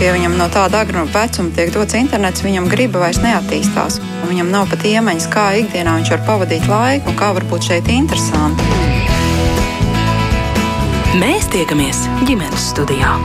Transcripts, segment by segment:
ja viņam no tāda agruma vecuma tiek dots internets, viņam griba vairs neattīstās. Viņam nav pat iemaņas, kā ikdienā viņš var pavadīt laiku un kā var būt šeit interesanti. Mēs tiekamies ģimenes studijā.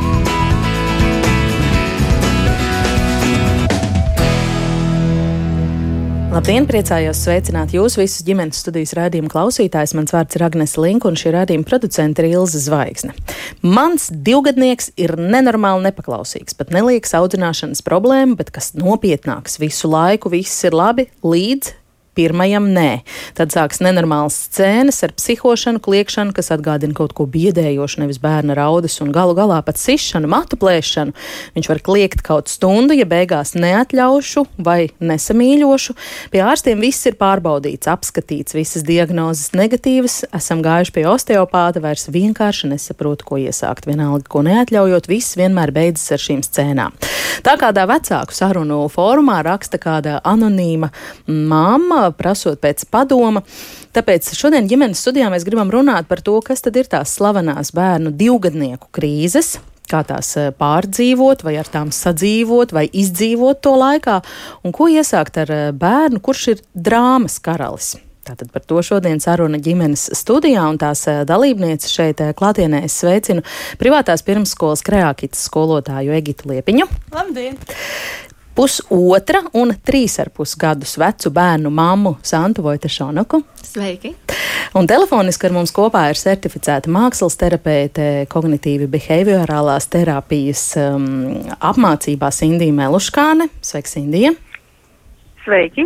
Labdien, priecājos sveicināt jūs visus ģimenes studijas rādījuma klausītājus. Mans vārds ir Agnēs Linka un šī rādījuma producente ir Ilza Zvaigzne. Mans divgadnieks ir nenormāli nepaklausīgs, pat neliekas audzināšanas problēma, bet kas nopietnāks visu laiku, viss ir labi līdz pirmajam nē. Tad sāks nenormāls scēnas ar psihošanu, kliekšanu, kas atgādina kaut ko biedējošu, nevis bērna raudas un galu galā pat sišanu, matu plēšanu. Viņš var kliegt kaut stundu, ja beigās neatļaušu vai nesamīļošu. Pie ārstiem viss ir pārbaudīts, apskatīts, visas diagnozes negatīvas, esam gājuši pie osteopāta, vairs vienkārši nesaprotu, ko iesākt. Vienalga, ko neatļaujot, viss vienmēr beidzas ar šīm scēnām. Tā kādā vecāku sarunu fórumā raksta kāda anonīma mamma, prasot pēc padoma. Tāpēc šodien ģimenes studijā mēs gribam runāt par to, kas tad ir tās slavenās bērnu divgadnieku krīzes, kā tās eh, pārdzīvot, vai ar tām sadzīvot, vai izdzīvot to laikā, un ko iesākt ar eh, bērnu, kurš ir drāmas karalis. Tātad par to šodien saruna ģimenes studijā un tās eh, dalībnieces šeit klātienē es sveicinu privātās pirmsskolas kreākitas skolotāju Egitu Liepiņu. Labdien! Pusotra un trīs ar pus gadus vecu bērnu mammu Santu Vojtešonaku. Sveiki! Un telefoniski ar mums kopā ir certificēta mākslas terapeite, kognitīvi behaviorālās terapijas um, apmācībās Indija Meluškāne. Sveiks, Indija! Sveiki!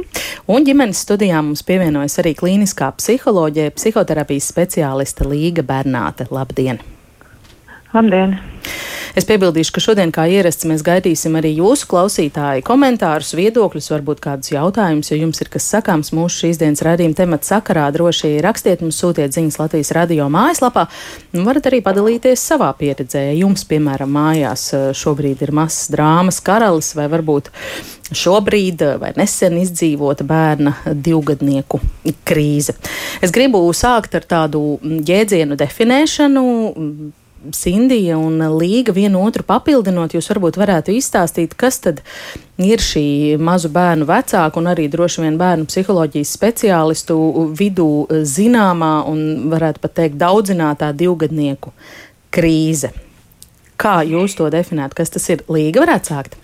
Un ģimenes studijā mums pievienojas arī klīniskā psiholoģija, psihoterapijas speciāliste Līga Bernāte. Labdien! Labdien! Es piebildīšu, ka šodien, kā ierasts, mēs gaidīsim arī jūsu klausītāju komentārus, viedokļus, varbūt kādus jautājumus, ja jums ir kas sakāms mūsu šīs dienas redzījuma temata sakarā. Droši rakstiet mums, sūtiet ziņas Latvijas radio mājaslapā. Un varat arī padalīties savā pieredzē. Ja jums, piemēram, mājās eh, šobrīd ir mazs drāmas karalis vai varbūt šobrīd eh, vai nesen izdzīvota bērna divgadnieku krīze. Es gribu sākt ar tādu jēdzienu definēšanu Sindija un Līga vienu otru papildinot, jūs varbūt varētu izstāstīt, kas tad ir šī mazu bērnu vecāku un arī droši vien bērnu psiholoģijas speciālistu vidū zināmā un varētu pat teikt daudzinātā divgadnieku krīze. Kā jūs to definētu? Kas tas ir? Līga varētu sākt?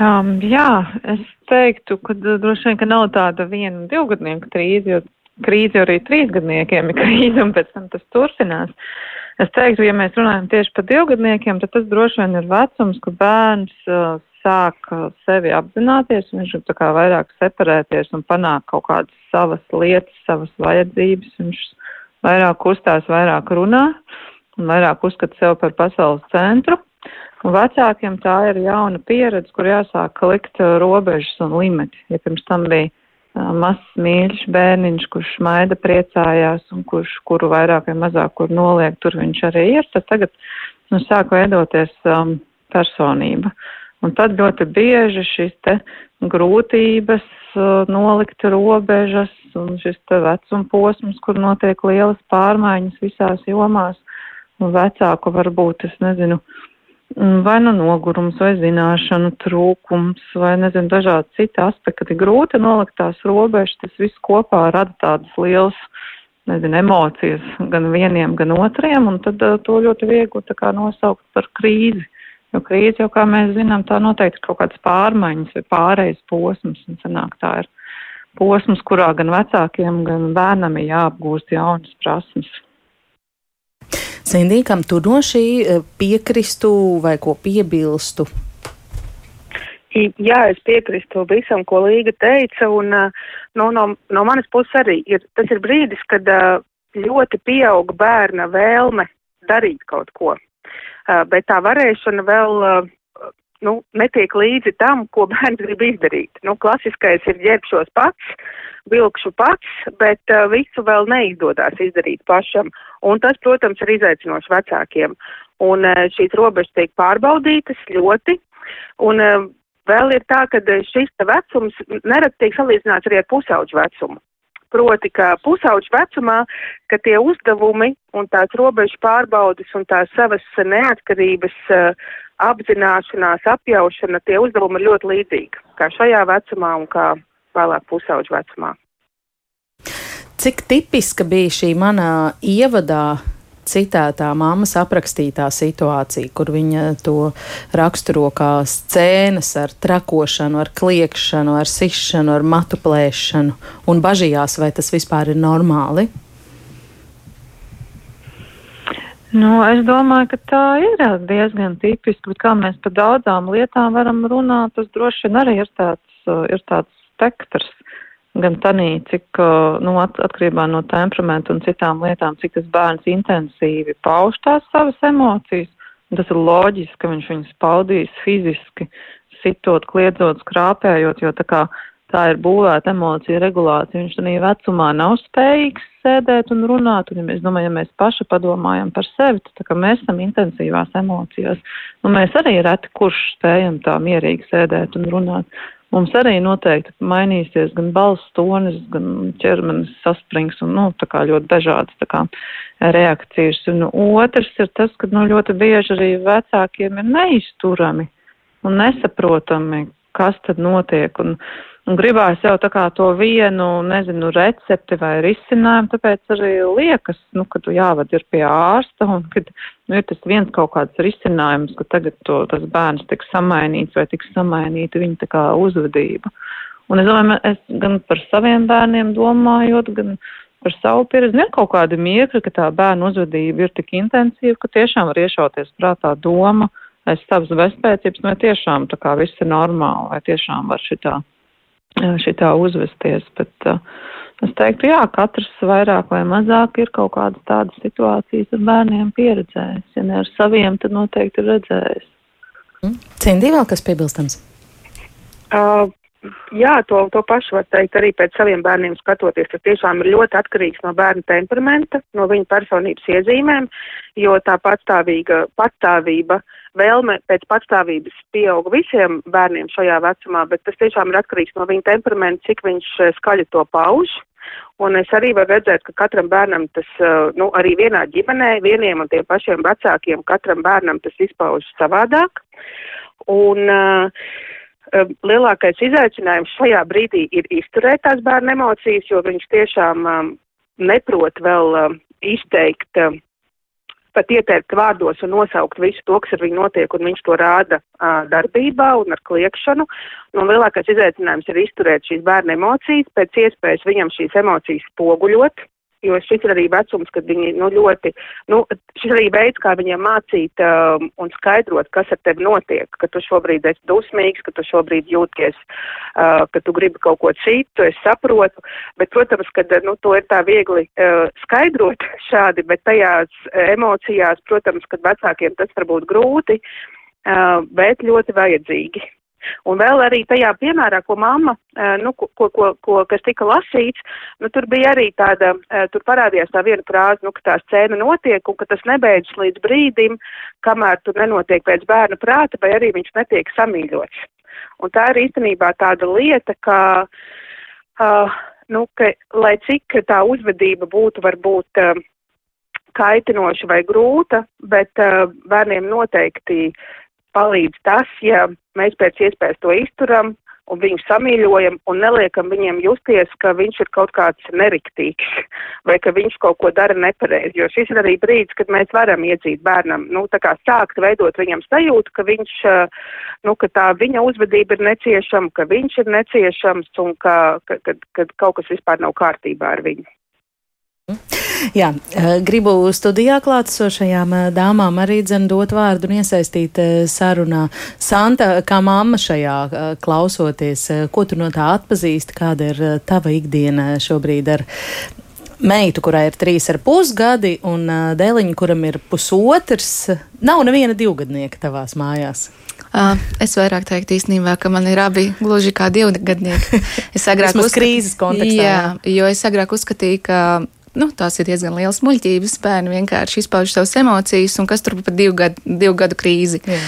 Um, jā, es teiktu, ka droši vien, ka nav tāda viena divgadnieku krīze, jo krīze arī trīsgadniekiem ir krīze un pēc tam tas turpinās. Uh, Es teiktu, ja mēs runājam tieši par divgadniekiem, tad tas droši vien ir vecums, ka bērns uh, sāk uh, sevi apzināties, viņš grib tā kā vairāk separēties un panākt kaut kādas savas lietas, savas vajadzības, viņš vairāk uzstās, vairāk runā un vairāk uzskata sev par pasaules centru. Un vecākiem tā ir jauna pieredze, kur jāsāk likt uh, robežas un limiti. Ja pirms tam bija mazs mīļš bērniņš, kurš maida priecājās un kurš, kuru vairāk vai mazāk kur noliek, tur viņš arī ir, tad tagad nu, sāk veidoties um, personība. Un tad ļoti bieži šīs te grūtības uh, nolikt robežas un šis te vecuma posms, kur notiek lielas pārmaiņas visās jomās, un vecāku varbūt, es nezinu, uh, vai nu nogurums, vai zināšanu trūkums, vai nezinu, dažādi citi aspekti, grūti nolikt tās robežas, tas viss kopā rada tādas lielas, nezinu, emocijas gan vieniem, gan otriem, un tad uh, to ļoti viegli tā kā nosaukt par krīzi. Jo krīze jau, kā mēs zinām, tā noteikti ir kaut kāds pārmaiņas vai pārējais posms, un sanāk tā ir posms, kurā gan vecākiem, gan bērnam ir jāapgūst jaunas prasmes. Sindī, kam tu no šī e, piekristu vai ko piebilstu? Jā, es piekrītu visam, ko Līga teica, un e, no, no, no manas puses arī ir, tas ir brīdis, kad e, ļoti pieauga bērna vēlme darīt kaut ko, bet tā varēšana vēl nu, netiek līdzi tam, ko bērns grib izdarīt. Nu, klasiskais ir ģērbšos pats, vilkšu pats, bet uh, visu vēl neizdodas izdarīt pašam. Un tas, protams, ir izaicinoši vecākiem. Un uh, šīs robežas tiek pārbaudītas ļoti. Un uh, vēl ir tā, ka šis vecums nerad tiek salīdzināts arī ar pusauģu vecumu. Proti, ka pusauģu vecumā, ka tie uzdevumi un tās robežu pārbaudas un tās savas neatkarības apzināšanās, apjaušana, tie uzdevumi ir ļoti līdzīgi, kā šajā vecumā un kā vēlāk pusauģu vecumā. Cik tipiska bija šī manā ievadā citētā mammas aprakstītā situācija, kur viņa to raksturo kā scēnas ar trakošanu, ar kliekšanu, ar sišanu, ar matu plēšanu un bažījās, vai tas vispār ir normāli? Nu, es domāju, ka tā ir diezgan tipiski, bet kā mēs par daudzām lietām varam runāt, tas droši vien arī ir tāds, ir tāds spektrs gan tanī, cik nu, atkarībā no temperamenta un citām lietām, cik tas bērns intensīvi pauž tās savas emocijas. Tas ir loģiski, ka viņš viņus paudīs fiziski, sitot, kliedzot, skrāpējot, jo tā kā tā ir būvēta emocija regulācija. Viņš tādā vecumā nav spējīgs sēdēt un runāt. Un, ja mēs domājam, ja mēs paši padomājam par sevi, tad mēs esam intensīvās emocijās. Nu, mēs arī reti kurš spējam tā mierīgi sēdēt un runāt. Mums arī noteikti mainīsies gan balss tonis, gan ķermenis sasprings un, nu, tā kā ļoti dažādas tā kā reakcijas. Un otrs ir tas, ka, nu, ļoti bieži arī vecākiem ir neizturami un nesaprotami, kas tad notiek. Un, Un gribās jau tā kā to vienu, nezinu, recepti vai risinājumu, tāpēc arī liekas, nu, ka tu jāved ir pie ārsta un kad nu, ir tas viens kaut kāds risinājums, ka tagad to, tas bērns tiks samainīts vai tiks samainīta viņa tā kā uzvedība. Un es domāju, es gan par saviem bērniem domājot, gan par savu pieredzi, ir kaut kāda mirkļa, ka tā bērnu uzvedība ir tik intensīva, ka tiešām var iešauties prātā doma aiz savas bezpēcības, vai tiešām tā kā viss ir normāli, vai tiešām var šitā šitā uzvesties. Bet, uh, es teiktu, jā, katrs vairāk vai mazāk ir kaut kādas tādas situācijas ar bērniem pieredzējis. Ja ne ar saviem, tad noteikti ir redzējis. Cindī vēl kas piebilstams? Uh, jā, to, to pašu var teikt arī pēc saviem bērniem skatoties. Tas tiešām ir ļoti atkarīgs no bērna temperamenta, no viņa personības iezīmēm, jo tā patstāvīga patstāvība uh, vēlme pēc patstāvības pieaug visiem bērniem šajā vecumā, bet tas tiešām ir atkarīgs no viņa temperamenta, cik viņš eh, skaļi to pauž. Un es arī varu redzēt, ka katram bērnam tas, eh, nu, arī vienā ģimenē, vieniem un tiem pašiem vecākiem, katram bērnam tas izpaužas savādāk. Un uh, lielākais izaicinājums šajā brīdī ir izturēt tās bērna emocijas, jo viņš tiešām um, neprot vēl um, izteikt um, pat ieteikt vārdos un nosaukt visu to, kas ar viņu notiek, un viņš to rāda uh, darbībā un ar kliekšanu. Nu, lielākais izaicinājums ir izturēt šīs bērna emocijas, pēc iespējas viņam šīs emocijas spoguļot, jo šis ir arī vecums, kad viņi nu, ļoti, nu, šis arī veids, kā viņiem mācīt um, un skaidrot, kas ar tevi notiek, ka tu šobrīd esi dusmīgs, ka tu šobrīd jūties, uh, ka tu gribi kaut ko citu, es saprotu, bet, protams, ka nu, to ir tā viegli uh, skaidrot šādi, bet tajās emocijās, protams, kad vecākiem tas var būt grūti, uh, bet ļoti vajadzīgi. Un vēl arī tajā piemērā, ko mamma, nu, ko, ko, ko, kas tika lasīts, nu, tur bija arī tāda, tur parādījās tā viena frāze, nu, ka tā scēna notiek un ka tas nebeidzas līdz brīdim, kamēr tur nenotiek pēc bērna prāta vai arī viņš netiek samīļots. Un tā ir īstenībā tāda lieta, ka, uh, nu, ka, lai cik tā uzvedība būtu varbūt uh, kaitinoša vai grūta, bet uh, bērniem noteikti palīdz tas, ja mēs pēc iespējas to izturam un viņu samīļojam un neliekam viņiem justies, ka viņš ir kaut kāds neriktīgs vai ka viņš kaut ko dara nepareizi. Jo šis ir arī brīdis, kad mēs varam iedzīt bērnam, nu, tā kā sākt veidot viņam sajūtu, ka viņš, nu, ka tā viņa uzvedība ir neciešama, ka viņš ir neciešams un ka, ka, ka, ka kaut kas vispār nav kārtībā ar viņu. Jā, eh, gribu studijā klātesošajām eh, dāmām arī dzen dot vārdu un iesaistīt eh, sarunā. Santa, kā mamma šajā klausoties, ko tu no tā atpazīsti, kāda ir tava ikdiena šobrīd ar meitu, kurai ir trīs ar pus gadi, un dēliņu, kuram ir pusotrs. Nav neviena divgadnieka tavās mājās. Uh, es vairāk teiktu īstenībā, ka man ir abi gluži kā divgadnieki. Es agrāk uzskatu, krīzes kontekstā. Jā, jo es agrāk uzskatīju, ka nu, tās ir diezgan liels muļķības. Bērni vienkārši izpauž savas emocijas, un kas tur par divu gadu, divu gadu krīzi. Jā.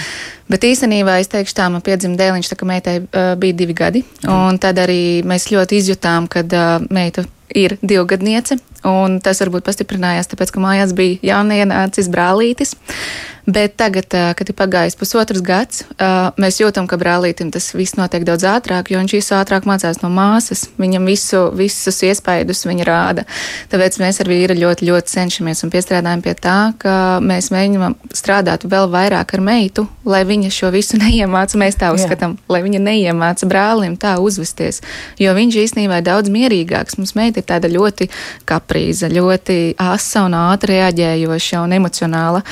Bet īstenībā es teikšu, tā man piedzima dēliņš, tā ka meitai uh, bija divi gadi, mm. un tad arī mēs ļoti izjutām, kad uh, meita ir divgadniece, Un tas varbūt pastiprinājās, tāpēc, ka mājās bija jaunienācis brālītis. Bet tagad, kad ir pagājis pusotrs gads, mēs jūtam, ka brālītim tas viss notiek daudz ātrāk, jo viņš visu ātrāk mācās no māsas. Viņam visu, visus iespaidus viņa rāda. Tāpēc mēs ar vīru ļoti, ļoti cenšamies un piestrādājam pie tā, ka mēs mēģinām strādāt vēl vairāk ar meitu, lai viņa šo visu neiemāca. Mēs tā uzskatām, Jā. lai viņa neiemāca brālim tā uzvesties. Jo viņš īstenībā ir daudz mierīgāks. Mums meita ir tāda ļoti kaprīza, ļoti asa un ātri reaģējoša un emocionāla.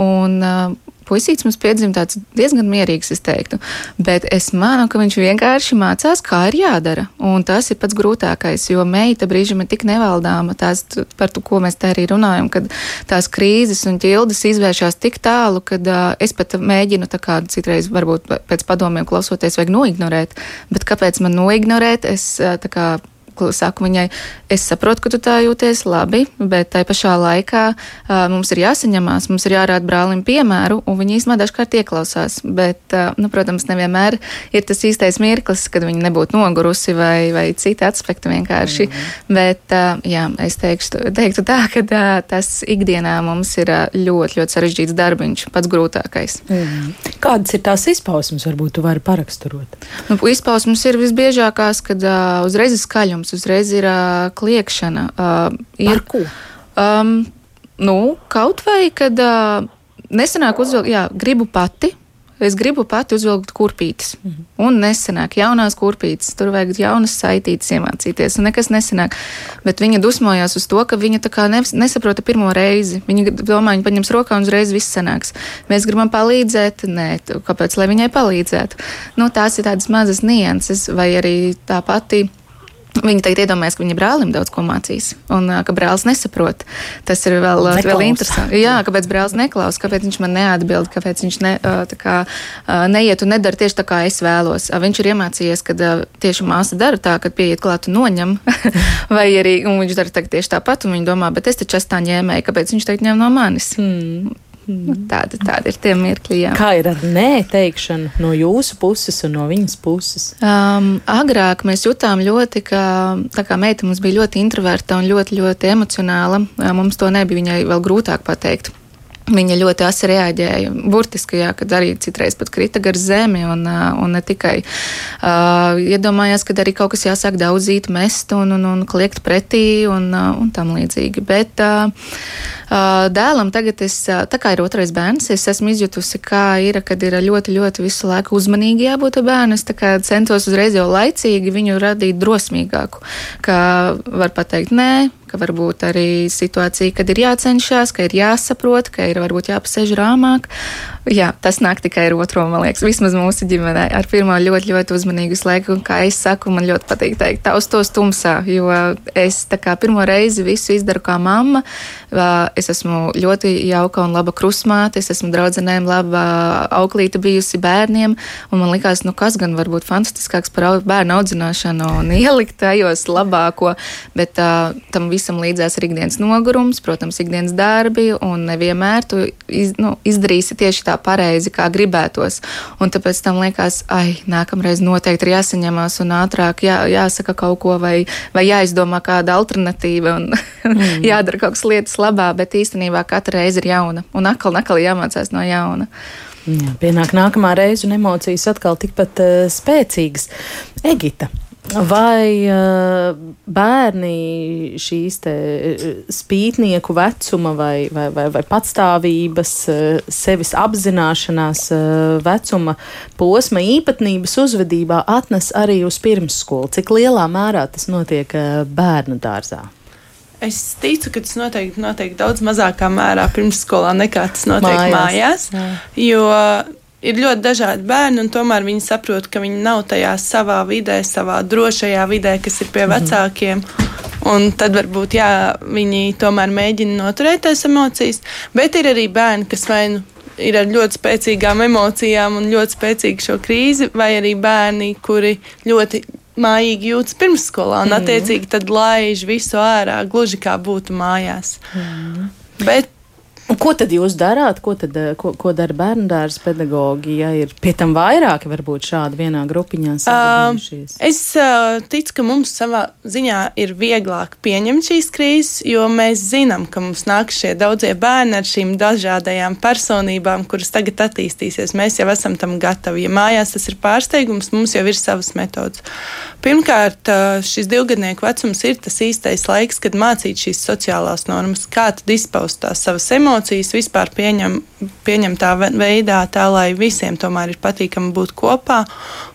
Un puisīts mums piedzima tāds diezgan mierīgs, es teiktu. Bet es manu, ka viņš vienkārši mācās, kā ir jādara. Un tas ir pats grūtākais, jo meita brīžiem ir tik nevaldāma, tās, par to, ko mēs te arī runājam, kad tās krīzes un ķildes izvēršās tik tālu, ka uh, es pat mēģinu tā kā citreiz varbūt pēc padomiem klausoties vajag noignorēt. Bet kāpēc man noignorēt? Es uh, saku viņai, es saprotu, ka tu tā jūties labi, bet tai pašā laikā uh, mums ir jāsaņemās, mums ir jārāda brālim piemēru, un viņi īstenībā dažkārt ieklausās. Bet, uh, nu, protams, nevienmēr ir tas īstais mirklis, kad viņi nebūtu nogurusi vai, vai citi aspekti vienkārši. Mm -hmm. Bet, uh, jā, es teikšu, teiktu tā, ka uh, tas ikdienā mums ir uh, ļoti, ļoti sarežģīts darbiņš, pats grūtākais. Mm -hmm. Kādas ir tās izpausmes, varbūt tu vari paraksturot? Nu, izpausmes ir visbiežākās, kad uh, uzreiz ir skaļums mums uzreiz ir uh, kliēkšana. Uh, ir, Par ko? Um, nu, kaut vai, kad uh, nesenāk uzvilkt, jā, gribu pati. Es gribu pati uzvilkt kurpītes. Mm -hmm. Un nesenāk, jaunās kurpītes. Tur vajag jaunas saitītes iemācīties. Un nekas nesenāk. Bet viņa dusmojās uz to, ka viņa tā kā nesaprota pirmo reizi. Viņa domā, viņa paņems rokā un uzreiz viss sanāks. Mēs gribam palīdzēt. Nē, kāpēc, lai viņai palīdzētu? Nu, tās ir tādas mazas nianses, vai arī tā pati Viņa tagad iedomājas, ka viņa brālim daudz ko mācīs, un ka brālis nesaprot. Tas ir vēl, Neklaus. vēl interesanti. Jā, kāpēc brālis neklaus, kāpēc viņš man neatbild, kāpēc viņš ne, kā, neiet un nedara tieši tā, kā es vēlos. Viņš ir iemācījies, ka tieši māsa dara tā, ka pieiet klāt un noņem, vai arī viņš dara tieši tāpat, un viņa domā, bet es taču esmu tā ņēmēja, kāpēc viņš tagad ņem no manis. Hmm. Nu, tāda, tāda ir tie mirkļi. Jā. Kā ir ar nē teikšanu no jūsu puses un no viņas puses? Um, agrāk mēs jutām ļoti, ka tā kā meita mums bija ļoti introverta un ļoti, ļoti emocionāla, mums to nebija viņai vēl grūtāk pateikt. Viņa ļoti asi reaģēja. Burtiski, jā, kad arī citreiz pat krita gar zemi, un, un ne tikai uh, iedomājās, ka arī kaut kas jāsāk daudzīt, mest un, un, un kliegt pretī un, un tam līdzīgi. Bet uh, dēlam tagad, es, tā kā ir otrais bērns, es esmu izjutusi, kā ir, kad ir ļoti, ļoti visu laiku uzmanīgi jābūt bērnam. Es centos uzreiz jau laicīgi viņu radīt drosmīgāku, ka var pateikt nē ka varbūt arī situācija, kad ir jācenšas, ka ir jāsaprot, ka ir varbūt jāpasēž rāmāk. Jā, tas nāk tikai ar otro, man liekas, vismaz mūsu ģimenē. Ar pirmo ļoti, ļoti uzmanīgu slēgu, un kā es saku, man ļoti patīk teikt, taus tos tumsā, jo es tā kā pirmo reizi visu izdaru kā mamma. Es esmu ļoti jauka un laba krusmāte, es esmu draudzenēm laba auklīte bijusi bērniem, un man likās, nu kas gan var būt fantastiskāks par bērnu audzināšanu un ielikt tajos labāko, bet uh, tam visam līdzās ir ikdienas nogurums, protams, ikdienas darbi, un nevienmēr tu iz, nu, izdarīsi tieši tā pareizi, kā gribētos. Un tāpēc tam liekas, ai, nākamreiz noteikti ir jāsaņemās un ātrāk jā, jāsaka kaut ko vai, vai jāizdomā kāda alternatīva un mm. jādara kaut kas lietas labā, bet īstenībā katra reize ir jauna un atkal, atkal jāmācās no jauna. Jā, pienāk nākamā reize, un emocijas atkal tikpat uh, spēcīgas. Egita, Vai uh, bērni šīs uh, spītnieku vecuma vai, vai, vai, vai patstāvības, uh, sevis apzināšanās uh, vecuma posma īpatnības uzvedībā atnes arī uz pirmsskolu? Cik lielā mērā tas notiek bērnu dārzā? Es ticu, ka tas noteikti notiek daudz mazākā mērā pirmsskolā nekā tas notiek mājās. mājās jo ir ļoti dažādi bērni, un tomēr viņi saprot, ka viņi nav tajā savā vidē, savā drošajā vidē, kas ir pie mhm. vecākiem. Un tad varbūt jā, viņi tomēr mēģina noturēt tās emocijas, bet ir arī bērni, kas vai nu ir ar ļoti spēcīgām emocijām un ļoti spēcīgu šo krīzi, vai arī bērni, kuri ļoti mājīgi jūtas pirmsskolā un, mm. attiecīgi, tad laiž visu ārā, gluži kā būtu mājās. Mm. Bet Un ko tad jūs darāt? Ko, tad, eh, ko, ko dara bērnu dārza pedagogi? Ja ir pie tam vairāki, varbūt šādi vienā grupiņā? Uh, es uh, ticu, ka mums savā ziņā ir vieglāk pieņemt šīs krīzes, jo mēs zinām, ka mums nāk šie daudzie bērni ar šīm dažādajām personībām, kuras tagad attīstīsies. Mēs jau esam tam gatavi. Ja mājās tas ir pārsteigums, mums jau ir savas metodas. Pirmkārt, šis divgadnieku vecums ir tas īstais laiks, kad mācīt šīs sociālās normas, kā tad izpaust tās savas emocijas, vispār pieņem, pieņem tā veidā, tā lai visiem tomēr ir patīkami būt kopā.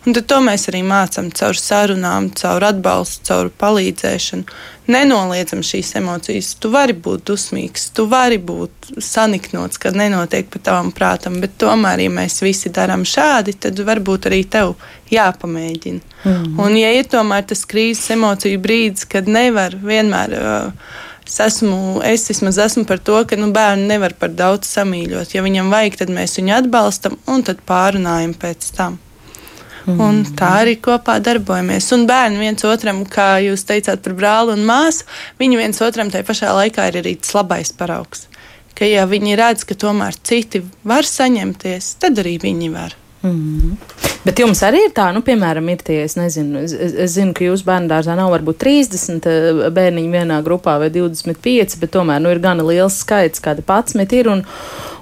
Un tad to mēs arī mācām caur sarunām, caur atbalstu, caur palīdzēšanu nenoliedzam šīs emocijas. Tu vari būt dusmīgs, tu vari būt saniknots, kad nenotiek pa tavam prātam, bet tomēr, ja mēs visi darām šādi, tad varbūt arī tev jāpamēģina. Mm. Un, ja ir tomēr tas krīzes emociju brīdis, kad nevar vienmēr. Uh, Es esmu, es vismaz esmu par to, ka nu, bērnu nevar par daudz samīļot. Ja viņam vajag, tad mēs viņu atbalstam un tad pārunājam pēc tam. Mm. Un tā arī kopā darbojamies. Un bērni viens otram, kā jūs teicāt par brāli un māsu, viņi viens otram tajā pašā laikā ir arī tas labais paraugs. Ka, ja viņi redz, ka tomēr citi var saņemties, tad arī viņi var. Mm. Bet jums arī ir tā, nu, piemēram, ir tie, es nezinu, es, es zinu, ka jūsu bērnu dārzā nav varbūt 30 eh, bērniņu vienā grupā vai 25, bet tomēr, nu, ir gana liels skaits, kāda 11 ir. Un,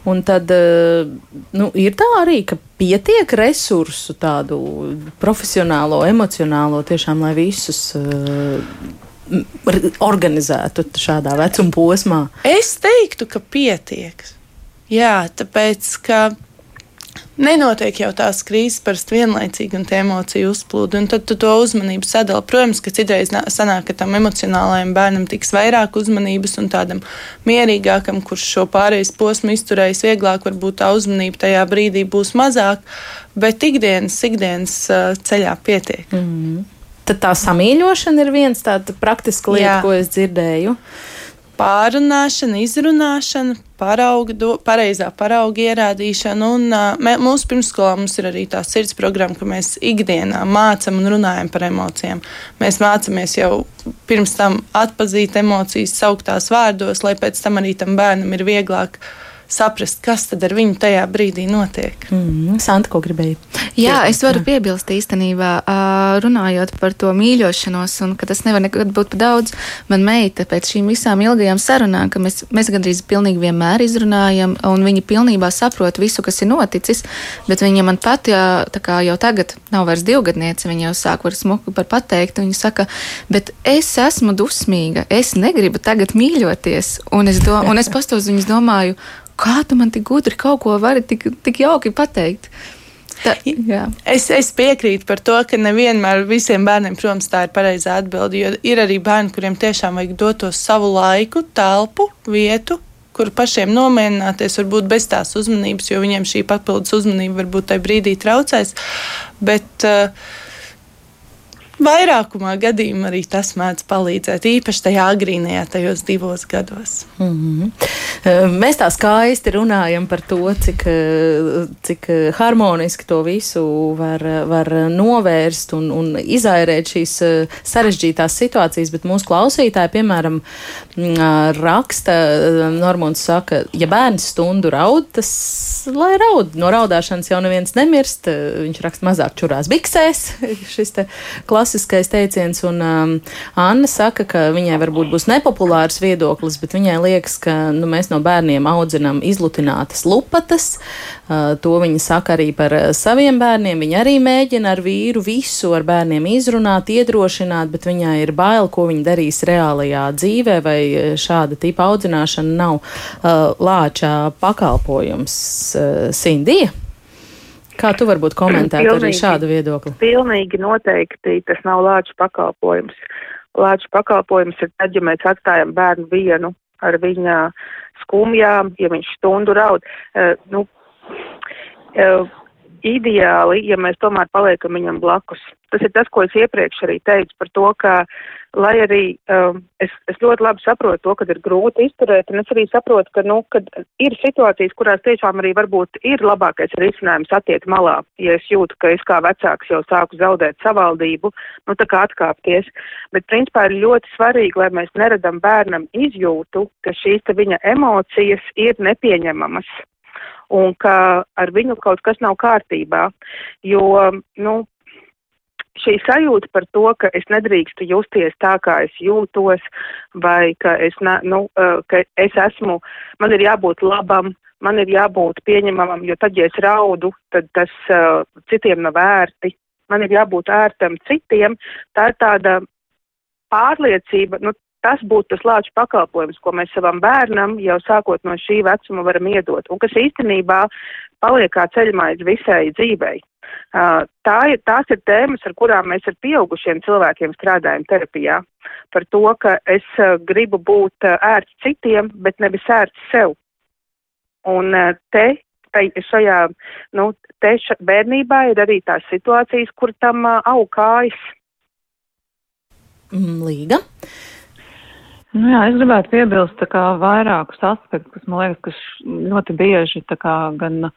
Un tad eh, nu, ir tā arī, ka pietiek resursu, tādu profesionālo, emocionālo, tiešām, lai visus uh, organizētu šādā vecuma posmā. Es teiktu, ka pietiek. Jā, tāpēc, ka nenotiek jau tās krīzes parasti vienlaicīgi un tie emociju uzplūdi. Un tad tu to uzmanību sadali. Protams, ka citreiz sanāk, ka tam emocionālajam bērnam tiks vairāk uzmanības un tādam mierīgākam, kurš šo pārejas posmu izturējis vieglāk, varbūt tā uzmanība tajā brīdī būs mazāk, bet ikdienas, ikdienas ceļā pietiek. Mm. Tad tā samīļošana ir viens tāds praktisks lieta, Jā. ko es dzirdēju pārunāšana, izrunāšana, parauga, do, pareizā parauga ierādīšana. Un, uh, mē, mūsu pirmsskolā mums ir arī tā sirds programma, ka mēs ikdienā mācām un runājam par emocijām. Mēs mācāmies jau pirms tam atpazīt emocijas, saukt tās vārdos, lai pēc tam arī tam bērnam ir vieglāk saprast, kas tad ar viņu tajā brīdī notiek. Mm, Santa, ko gribēji? Jā, es varu piebilst īstenībā, runājot par to mīļošanos, un ka tas nevar nekad būt par daudz. Man meita pēc šīm visām ilgajām sarunām, ka mēs, mēs gandrīz pilnīgi vienmēr izrunājam, un viņa pilnībā saprot visu, kas ir noticis, bet viņa man pat, jā, tā kā jau tagad nav vairs divgadniece, viņa jau sāk var smuku par pateikt, viņa saka, bet es esmu dusmīga, es negribu tagad mīļoties, un es, do, un es pastos viņas domāju, kā tu man tik gudri kaut ko vari tik, tik jauki pateikt. Tā, jā. es, es piekrītu par to, ka nevienmēr visiem bērniem, protams, tā ir pareizā atbilde. Jo ir arī bērni, kuriem tiešām vajag dot to savu laiku, telpu, vietu, kur pašiem nomierināties, varbūt bez tās uzmanības, jo viņiem šī papildus uzmanība varbūt tajā brīdī traucēs. Bet, uh, vairākumā gadījumā arī tas mēdz palīdzēt, īpaši tajā agrīnajā, tajos divos gados. Mm -hmm. Mēs tā skaisti runājam par to, cik, eh, cik harmoniski to visu var, var novērst un, un izairēt šīs eh, sarežģītās situācijas, bet mūsu klausītāji, piemēram, mm, raksta, Normons saka, ja bērns stundu raud, tas lai raud. No raudāšanas jau neviens nemirst, viņš raksta mazāk čurās biksēs, šis te klasiskais klasiskais teiciens, un um, Anna saka, ka viņai varbūt būs nepopulārs viedoklis, bet viņai liekas, ka nu, mēs no bērniem audzinām izlutinātas lupatas. Uh, to viņa saka arī par uh, saviem bērniem. Viņa arī mēģina ar vīru visu ar bērniem izrunāt, iedrošināt, bet viņai ir bail, ko viņa darīs reālajā dzīvē, vai uh, šāda tipa audzināšana nav uh, lāčā pakalpojums. Uh, Sindija? Kā tu varbūt komentētu arī šādu viedokli? Pilnīgi noteikti tas nav lāču pakalpojums. Lāču pakalpojums ir tad, ja mēs atstājam bērnu vienu ar viņa skumjām, ja viņš stundu raud. Uh, nu, uh, ideāli, ja mēs tomēr paliekam viņam blakus. Tas ir tas, ko es iepriekš arī teicu par to, ka, lai arī um, es, es ļoti labi saprotu to, ka ir grūti izturēt, un es arī saprotu, ka, nu, kad ir situācijas, kurās tiešām arī varbūt ir labākais risinājums attiekt malā, ja es jūtu, ka es kā vecāks jau sāku zaudēt savaldību, nu, tā kā atkāpties. Bet, principā, ir ļoti svarīgi, lai mēs neradam bērnam izjūtu, ka šīs te viņa emocijas ir nepieņemamas un ka ar viņu kaut kas nav kārtībā. Jo, nu, šī sajūta par to, ka es nedrīkstu justies tā, kā es jūtos, vai ka es, ne, nu, ka es esmu, man ir jābūt labam, man ir jābūt pieņemamam, jo tad, ja es raudu, tad tas uh, citiem nav vērti. Man ir jābūt ērtam citiem. Tā ir tāda pārliecība, nu, tas būtu tas lāču pakalpojums, ko mēs savam bērnam jau sākot no šī vecuma varam iedot, un kas īstenībā paliek kā ceļmaize visai dzīvei. Uh, tā ir, tās ir tēmas, ar kurām mēs ar pieaugušiem cilvēkiem strādājam terapijā. Par to, ka es uh, gribu būt uh, ērts citiem, bet nevis ērts sev. Un te, šajā, nu, te ša, bērnībā ir arī tās situācijas, kur tam aug kājas. Mm, Līga. Nu jā, es gribētu piebilst kā vairākus aspektus, kas man liekas, ka ļoti bieži tā kā gan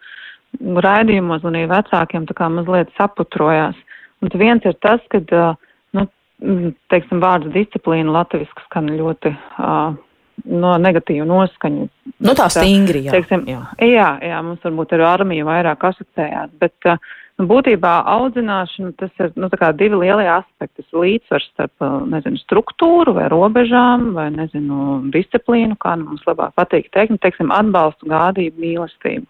raidījumos, gan arī vecākiem tā kā mazliet saputrojās. Un viens ir tas, ka, nu, teiksim, vārds disciplīna latviski skan ļoti uh, no negatīvu noskaņu. Nu tā stingri, jā. Teiksim, jā. jā, jā, mums varbūt ar armiju vairāk asociējās, bet uh, Nu, būtībā audzināšana tas ir nu, divi lielie aspekti. Tas līdzsvars starp nezinu, struktūru vai robežām vai nezinu, disciplīnu, kā nu mums labāk patīk teikt, nu, teiksim, atbalstu, gādību, mīlestību.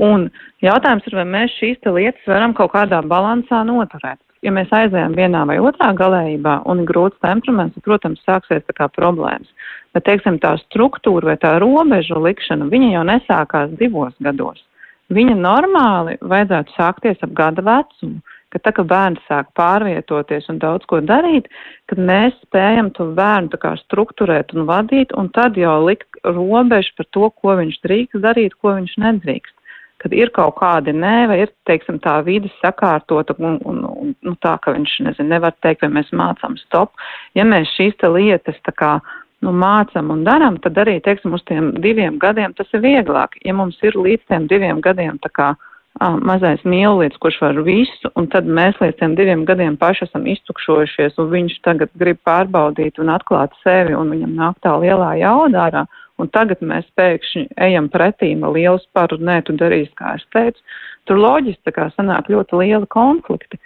Un jautājums ir, vai mēs šīs lietas varam kaut kādā balansā noturēt. Ja mēs aizējām vienā vai otrā galējībā un ir grūts temperaments, tad, protams, sāksies tā kā problēmas. Bet, teiksim, tā struktūra vai tā robežu likšana, viņa jau nesākās divos gados viņa normāli vajadzētu sākties ap gada vecumu. Ka tā, ka bērns sāk pārvietoties un daudz ko darīt, kad mēs spējam to bērnu tā kā strukturēt un vadīt, un tad jau likt robežu par to, ko viņš drīkst darīt, ko viņš nedrīkst. Kad ir kaut kādi nē, vai ir, teiksim, tā vidas sakārtota un, un, un, un tā, ka viņš, nezinu, nevar teikt, vai mēs mācām stop. Ja mēs šīs te lietas tā kā nu, mācam un daram, tad arī, teiksim, uz tiem diviem gadiem tas ir vieglāk. Ja mums ir līdz tiem diviem gadiem tā kā mazais mīlīts, kurš var visu, un tad mēs līdz tiem diviem gadiem paši esam iztukšojušies, un viņš tagad grib pārbaudīt un atklāt sevi, un viņam nāk tā lielā jauda ārā, un tagad mēs pēkšņi ejam pretīm ar lielu sparu, nē, tu darīsi, kā es teicu. Tur loģiski tā sanāk ļoti liela konflikti.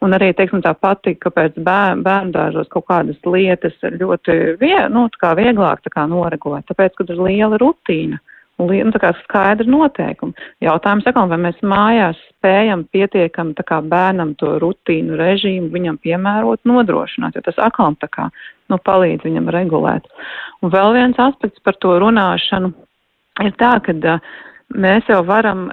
Un arī, teiksim, tā patika, kāpēc bērnu dārzos kaut kādas lietas ļoti vie, nu, kā vieglāk tā kā noregulēt, tāpēc, kad ir liela rutīna nu, tā kā skaidri noteikumi. Jautājums atkal, vai mēs mājās spējam pietiekami tā kā bērnam to rutīnu režīmu viņam piemērot, nodrošināt, jo tas atkal tā kā, nu, palīdz viņam regulēt. Un vēl viens aspekts par to runāšanu ir tā, ka uh, mēs jau varam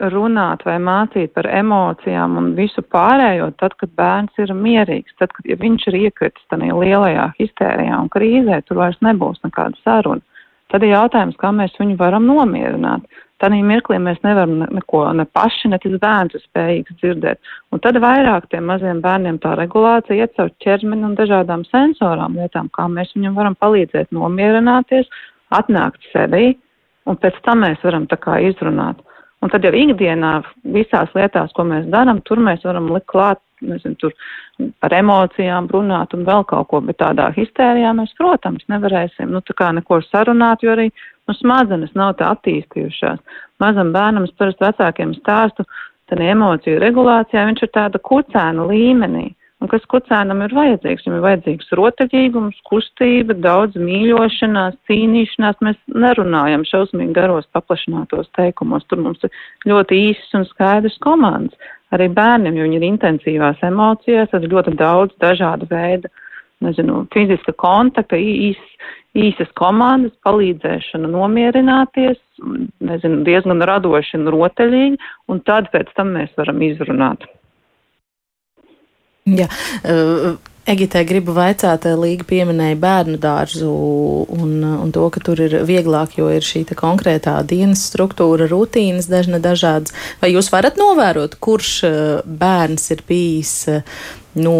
runāt vai mācīt par emocijām un visu pārējo, tad, kad bērns ir mierīgs, tad, kad ja viņš ir iekritis tajā lielajā histērijā un krīzē, tur vairs nebūs nekāda saruna. Tad ir jautājums, kā mēs viņu varam nomierināt. Tādā mirklī mēs nevaram neko ne paši, ne tas bērns ir spējīgs dzirdēt. Un tad vairāk tiem maziem bērniem tā regulācija iet caur ķermeni un dažādām sensorām lietām, kā mēs viņam varam palīdzēt nomierināties, atnākt sevī, un pēc tam mēs varam tā kā izrunāt. Un tad jau ikdienā visās lietās, ko mēs darām, tur mēs varam likt klāt, nezinu, tur par emocijām runāt un vēl kaut ko, bet tādā histērijā mēs, protams, nevarēsim, nu, tā kā neko sarunāt, jo arī, nu, smadzenes nav tā attīstījušās. Mazam bērnam es parasti vecākiem stāstu, tad emociju regulācijā viņš ir tāda kucēna līmenī. Un kas kucēnam ir vajadzīgs? Viņam ir vajadzīgs rotaļīgums, kustība, daudz mīļošanās, cīnīšanās. Mēs nerunājam šausmīgi garos paplašinātos teikumos. Tur mums ir ļoti īsas un skaidrs komandas. Arī bērniem, jo viņi ir intensīvās emocijās, tad ļoti daudz dažādu veidu, nezinu, fiziska kontakta, īs, īsas komandas, palīdzēšana nomierināties, nezinu, diezgan radoši un rotaļīgi, un tad pēc tam mēs varam izrunāt. Jā, uh, Egitē gribu vaicāt, eh, Līga pieminēja bērnu dārzu un, un to, ka tur ir vieglāk, jo ir šī konkrētā dienas struktūra, rutīnas dažna dažādas. Vai jūs varat novērot, kurš bērns ir bijis nu,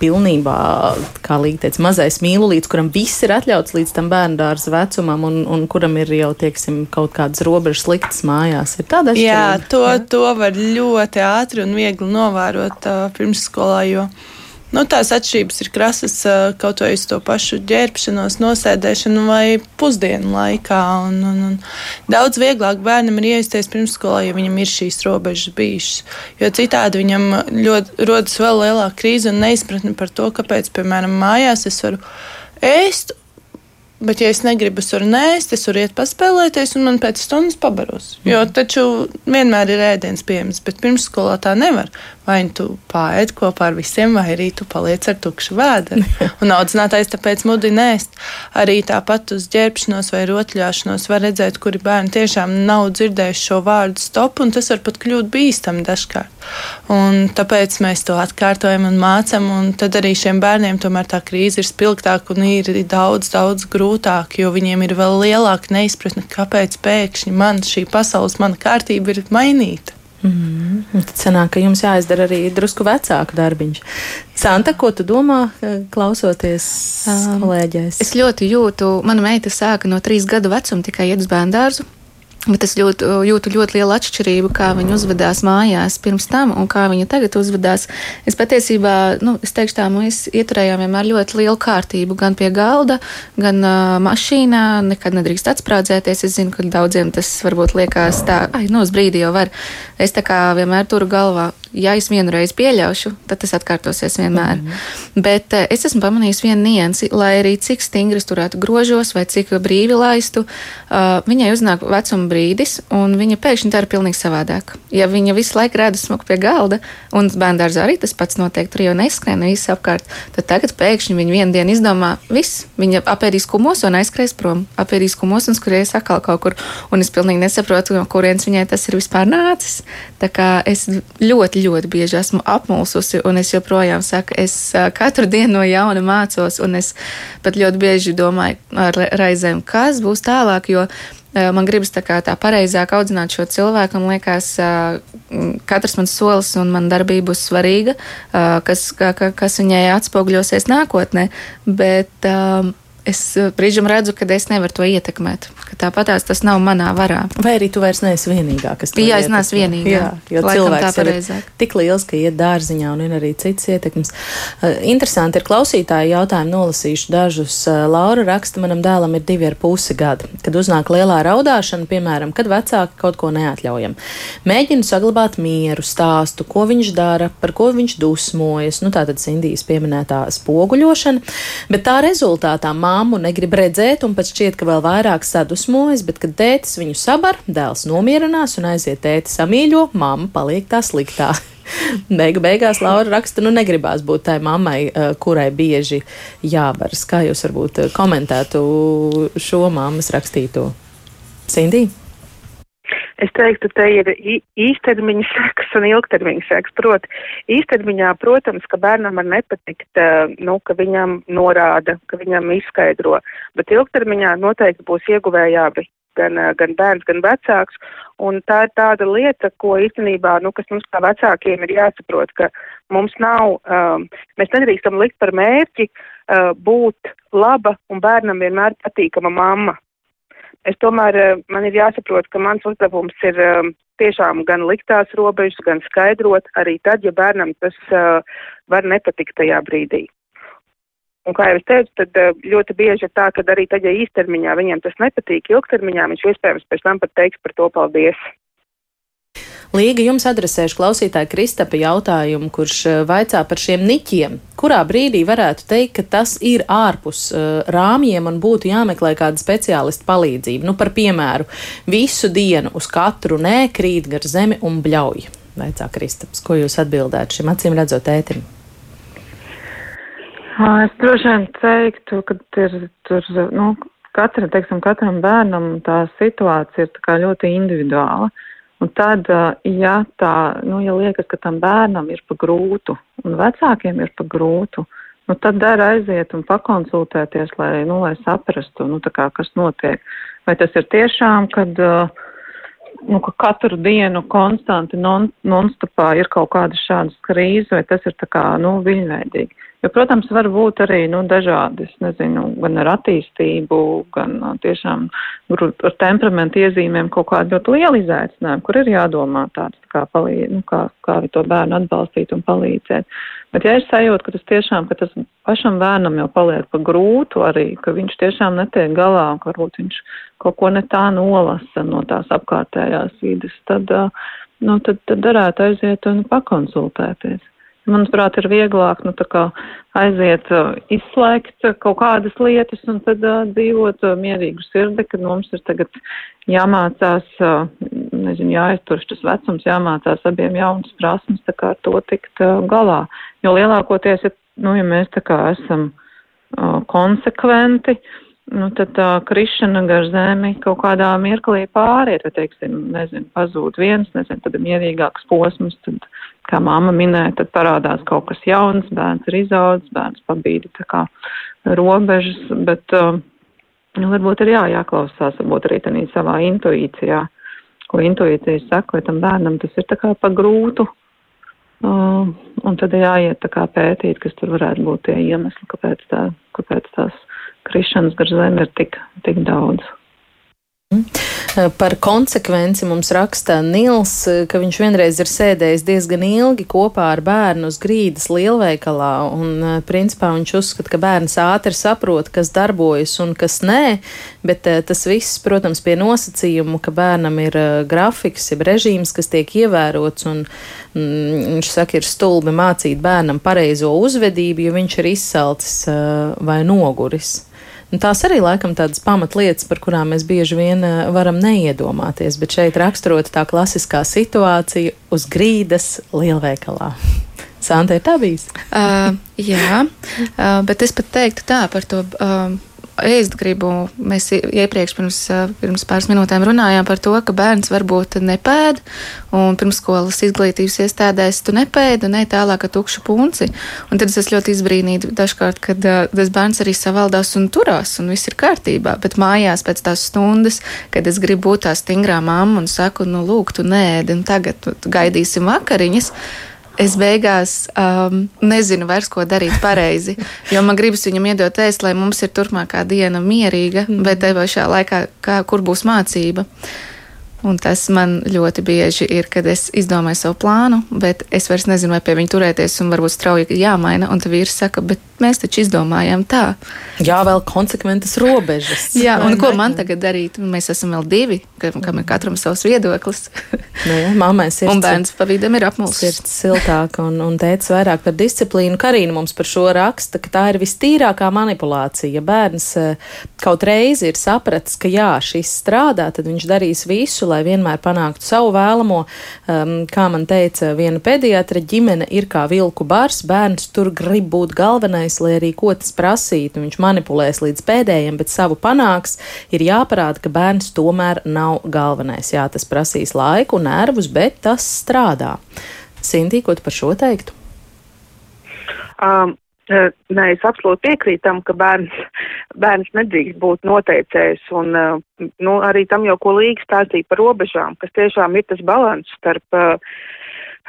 pilnībā, kā Līga teica, mazais mīlulīts, kuram viss ir atļauts līdz tam bērnu dārza vecumam, un, un kuram ir jau, teiksim, kaut kādas robežas liktas mājās. Ir tāda atšķirība? Jā, to, Jā? to var ļoti ātri un viegli novērot uh, pirmsskolā, jo. Nu, tās atšķirības ir krasas kaut vai uz to pašu ģērbšanos, nosēdēšanu vai pusdienu laikā. Un, un, un daudz vieglāk bērnam ir iestāties pirmsskolā, ja viņam ir šīs robežas bijušas. Jo citādi viņam ļoti rodas vēl lielāka krīze un neizpratne par to, kāpēc, piemēram, mājās es varu ēst Bet, ja es negribu, es varu nēst, es varu iet paspēlēties, un man pēc stundas pabaros. Jo taču vienmēr ir ēdiens pieejams, bet pirmsskolā tā nevar. Vai nu tu pāriet kopā ar visiem, vai arī tu paliec ar tukšu vēderi. Un audzinātājs tāpēc mudina ēst. Arī tāpat uz ģērbšanos vai rotļāšanos var redzēt, kuri bērni tiešām nav dzirdējuši šo vārdu stop, un tas var pat kļūt bīstami dažkārt. Un tāpēc mēs to atkārtojam un mācam, un tad arī šiem bērniem tomēr tā krīze ir spilgtāka un ir daudz, daudz grūtāk grūtāk, jo viņiem ir vēl lielāka neizpratne, kāpēc pēkšņi man šī pasaules, mana kārtība ir mainīta. Mm, tad sanāk, ka jums jāizdara arī drusku vecāku darbiņš. Santa, ko tu domā, klausoties um, kolēģēs? Es ļoti jūtu, mana meita sāka no trīs gadu vecuma tikai iet uz bērndārzu. Bet es ļoti, jūtu ļoti lielu atšķirību, kā viņa uzvedās mājās pirms tam un kā viņa tagad uzvedās. Es patiesībā, nu, es teikšu tā, mēs ieturējām vienmēr ļoti lielu kārtību gan pie galda, gan uh, mašīnā. Nekad nedrīkst atsprādzēties. Es zinu, ka daudziem tas varbūt liekas tā, ai, nu, uz brīdi jau var. Es tā kā vienmēr turu galvā, ja es vienu reizi pieļaušu, tad tas atkārtosies vienmēr. Mm -hmm. Bet uh, es esmu pamanījis vienu niansi, lai arī cik stingri turētu grožos vai cik brīvi laistu, uh, viņai uznāk vecuma brīdi brīdis, un viņa pēkšņi dara pilnīgi savādāk. Ja viņa visu laiku rāda smuku pie galda, un bērngārzā arī tas pats notiek, tur jau neskrien viss apkārt, tad tagad pēkšņi viņa vienu dienu izdomā, viss, viņa apēdīs kumos un aizskries prom, apēdīs kumos un skries atkal kaut kur, un es pilnīgi nesaprotu, no kurienes viņai tas ir vispār nācis. Tā kā es ļoti, ļoti bieži esmu apmulsusi, un es joprojām saku, es katru dienu no jauna mācos, un es pat ļoti bieži domāju ar reizēm, kas būs tālāk, jo man gribas tā kā tā pareizāk audzināt šo cilvēku, un liekas, katrs mans solis un man darbība būs svarīga, kas, kas viņai atspogļosies nākotnē, bet es brīžam redzu, ka es nevaru to ietekmēt. Tāpatās tas nav manā varā. Vai arī tu vairs neesi vienīgā, kas to Jā, es neesmu vienīgā. Jā, jo cilvēks ir tik liels, ka iet dārziņā un ir arī cits ietekmes. Uh, interesanti ir klausītāji jautājumi nolasīšu dažus. Uh, Laura raksta, manam dēlam ir divi ar pusi gadi. Kad uznāk lielā raudāšana, piemēram, kad vecāki kaut ko neatļaujam. Mēģinu saglabāt mieru, stāstu, ko viņš dara, par ko viņš dusmojas. Nu, tā tad Sindijas pieminētā spoguļošana. Bet tā rezultātā māte mammu negrib redzēt, un pat šķiet, ka vēl vairāk sadusmojas, bet, kad tētis viņu sabar, dēls nomierinās un aiziet tēti samīļo, mamma paliek tā sliktā. Beigu beigās Laura raksta, nu negribās būt tai mammai, eh, kurai bieži jābaras. Kā jūs varbūt eh, komentētu šo mammas rakstīto? Sindī? Es teiktu, te ir īstermiņa sekas un ilgtermiņa sekas. Proti, īstermiņā, protams, ka bērnam var nepatikt, eh, nu, ka viņam norāda, ka viņam izskaidro, bet ilgtermiņā noteikti būs ieguvēji abi gan, eh, gan bērns, gan vecāks. Un tā ir tāda lieta, ko īstenībā, nu, kas mums kā vecākiem ir jāsaprot, ka mums nav, um, mēs nedrīkstam likt par mērķi uh, būt laba un bērnam vienmēr patīkama mamma. Es tomēr eh, man ir jāsaprot, ka mans uzdevums ir eh, tiešām gan liktās robežas, gan skaidrot arī tad, ja bērnam tas uh, var nepatikt tajā brīdī. Un, kā jau es teicu, tad ļoti bieži ir tā, ka arī tad, ja īstermiņā viņiem tas nepatīk, ilgtermiņā viņš iespējams pēc tam pat teiks par to paldies. Līga jums adresēšu klausītāju Kristapa jautājumu, kurš eh, vaicā par šiem niķiem. Kurā brīdī varētu teikt, ka tas ir ārpus uh, rāmjiem un būtu jāmeklē kāda speciālista palīdzība? Nu, par piemēru, visu dienu uz katru nē krīt gar zemi un bļauj. Vaicā Kristaps, ko jūs atbildētu šim acīm redzot ētim? Es droši vien teiktu, ka ir tur, nu, katra, teiksim, katram bērnam tā situācija ir ļoti individuāla. Uh, Un tad, ja tā, nu, ja liekas, ka tam bērnam ir pa grūtu un vecākiem ir pa grūtu, nu, tad dara aiziet un pakonsultēties, lai, nu, lai saprastu, nu, kā, kas notiek. Vai tas ir tiešām, kad, nu, ka katru dienu konstanti non, nonstopā ir kaut kāda šādas krīze, vai tas ir tā kā, nu, viļņveidīgi. Jo, protams, var būt arī nu, dažādi, es nezinu, gan ar attīstību, gan tiešām ar temperamentu iezīmēm kaut kādi ļoti lieli izaicinājumi, kur ir jādomā tāds, kā, palīd, nu, kā, kā to bērnu atbalstīt un palīdzēt. Bet, ja ir sajūta, ka tas tiešām, ka tas pašam bērnam jau paliek pa grūtu arī, ka viņš tiešām netiek galā, ka varbūt viņš kaut ko ne tā nolasa no tās apkārtējās vidas, tad, nu, tad, tad darētu aiziet un pakonsultēties. Manuprāt, ir vieglāk nu, aiziet, uh, izslēgt kaut kādas lietas un tad uh, dzīvot uh, mierīgu sirdi, kad mums ir tagad jāmācās, uh, nezinu, jāizturš tas vecums, jāmācās abiem jaunas prasmes, tā kā ar to tikt uh, galā. Jo lielākoties, ja, nu, ja mēs tā kā esam uh, konsekventi, uh, nu, tad tā krišana gar zemi kaut kādā mirklī pāriet, vai, teiksim, nezinu, pazūd viens, nezinu, tad ir mierīgāks posms, tad, kā māma minēja, tad parādās kaut kas jauns, bērns ir izaudzis, bērns pabīdi tā kā robežas, bet, uh, varbūt ir jā, jāklausās, varbūt arī tādā savā intuīcijā, ko intuīcija saka, vai tam bērnam tas ir tā kā pa grūtu. Uh, un tad jāiet tā kā pētīt, kas tur varētu būt tie iemesli, kāpēc, tā, kāpēc tās krišanas gar zemi ir tik, tik daudz. Par konsekvenci mums raksta Nils, ka viņš vienreiz ir sēdējis diezgan ilgi kopā ar bērnu uz grīdas lielveikalā, un principā viņš uzskata, ka bērns ātri saprot, kas darbojas un kas nē, bet tas viss, protams, pie nosacījumu, ka bērnam ir grafiks, ir režīms, kas tiek ievērots, un mm, viņš saka, ir stulbi mācīt bērnam pareizo uzvedību, jo viņš ir izsalcis vai noguris. Un tās arī laikam tādas pamatlietas, par kurām mēs bieži vien eh, varam neiedomāties, bet šeit raksturot tā klasiskā situācija uz grīdas lielveikalā. Santa ir tā bijis? Uh, jā, uh, bet es pat teiktu tā par to. Uh, ēst gribu. Mēs iepriekš pirms, pirms pāris minūtēm runājām par to, ka bērns varbūt nepēd, un pirmskolas izglītības iestādēs tu nepēdi un ne tālāk ar tukšu punci. Un tad es ļoti izbrīnīta dažkārt, kad tas bērns arī savaldās un turās, un viss ir kārtībā. Bet mājās pēc tās stundas, kad es gribu būt tā stingrā mamma un saku, nu, lūk, tu nēdi, un tagad gaidīsim vakariņas es beigās um, nezinu vairs, ko darīt pareizi. Jo man gribas viņam iedot ēst, lai mums ir turpmākā diena mierīga, mm. bet te pašā laikā, kā, kur būs mācība. Un tas man ļoti bieži ir, kad es izdomāju savu plānu, bet es vairs nezinu, vai pie viņa turēties, un varbūt strauji jāmaina. Un tad vīrs saka, bet mēs taču izdomājām tā. Jā, vēl konsekventas robežas. jā, un ko man tagad darīt? Mēs esam vēl divi, kam ir katram savs viedoklis. nu, jā, mammai sirds. Un bērns pa vidam ir apmulsis. Sirds siltāk un, un tēts vairāk par disciplīnu. Karīna mums par šo raksta, ka tā ir vistīrākā manipulācija. Ja bērns eh, kaut reizi ir sapratis, ka jā, šis strādā, tad viņš darīs visu, lai vienmēr panāktu savu vēlamo. Um, kā man teica viena pediatra, ģimene ir kā vilku bars, bērns tur grib būt galvenais, lai arī ko tas prasītu, viņš manipulēs līdz pēdējiem, bet savu panāks, ir jāparāda, ka bērns tomēr nav galvenais. Jā, tas prasīs laiku, nervus, bet tas strādā. Sintī, ko tu par šo teiktu? Um, e, Nē, es absolūti piekrītu tam, ka bērns, bērns nedrīkst būt noteicējs, un e, nu, arī tam jau, ko Līga stāstīja par robežām, kas tiešām ir tas balans starp uh,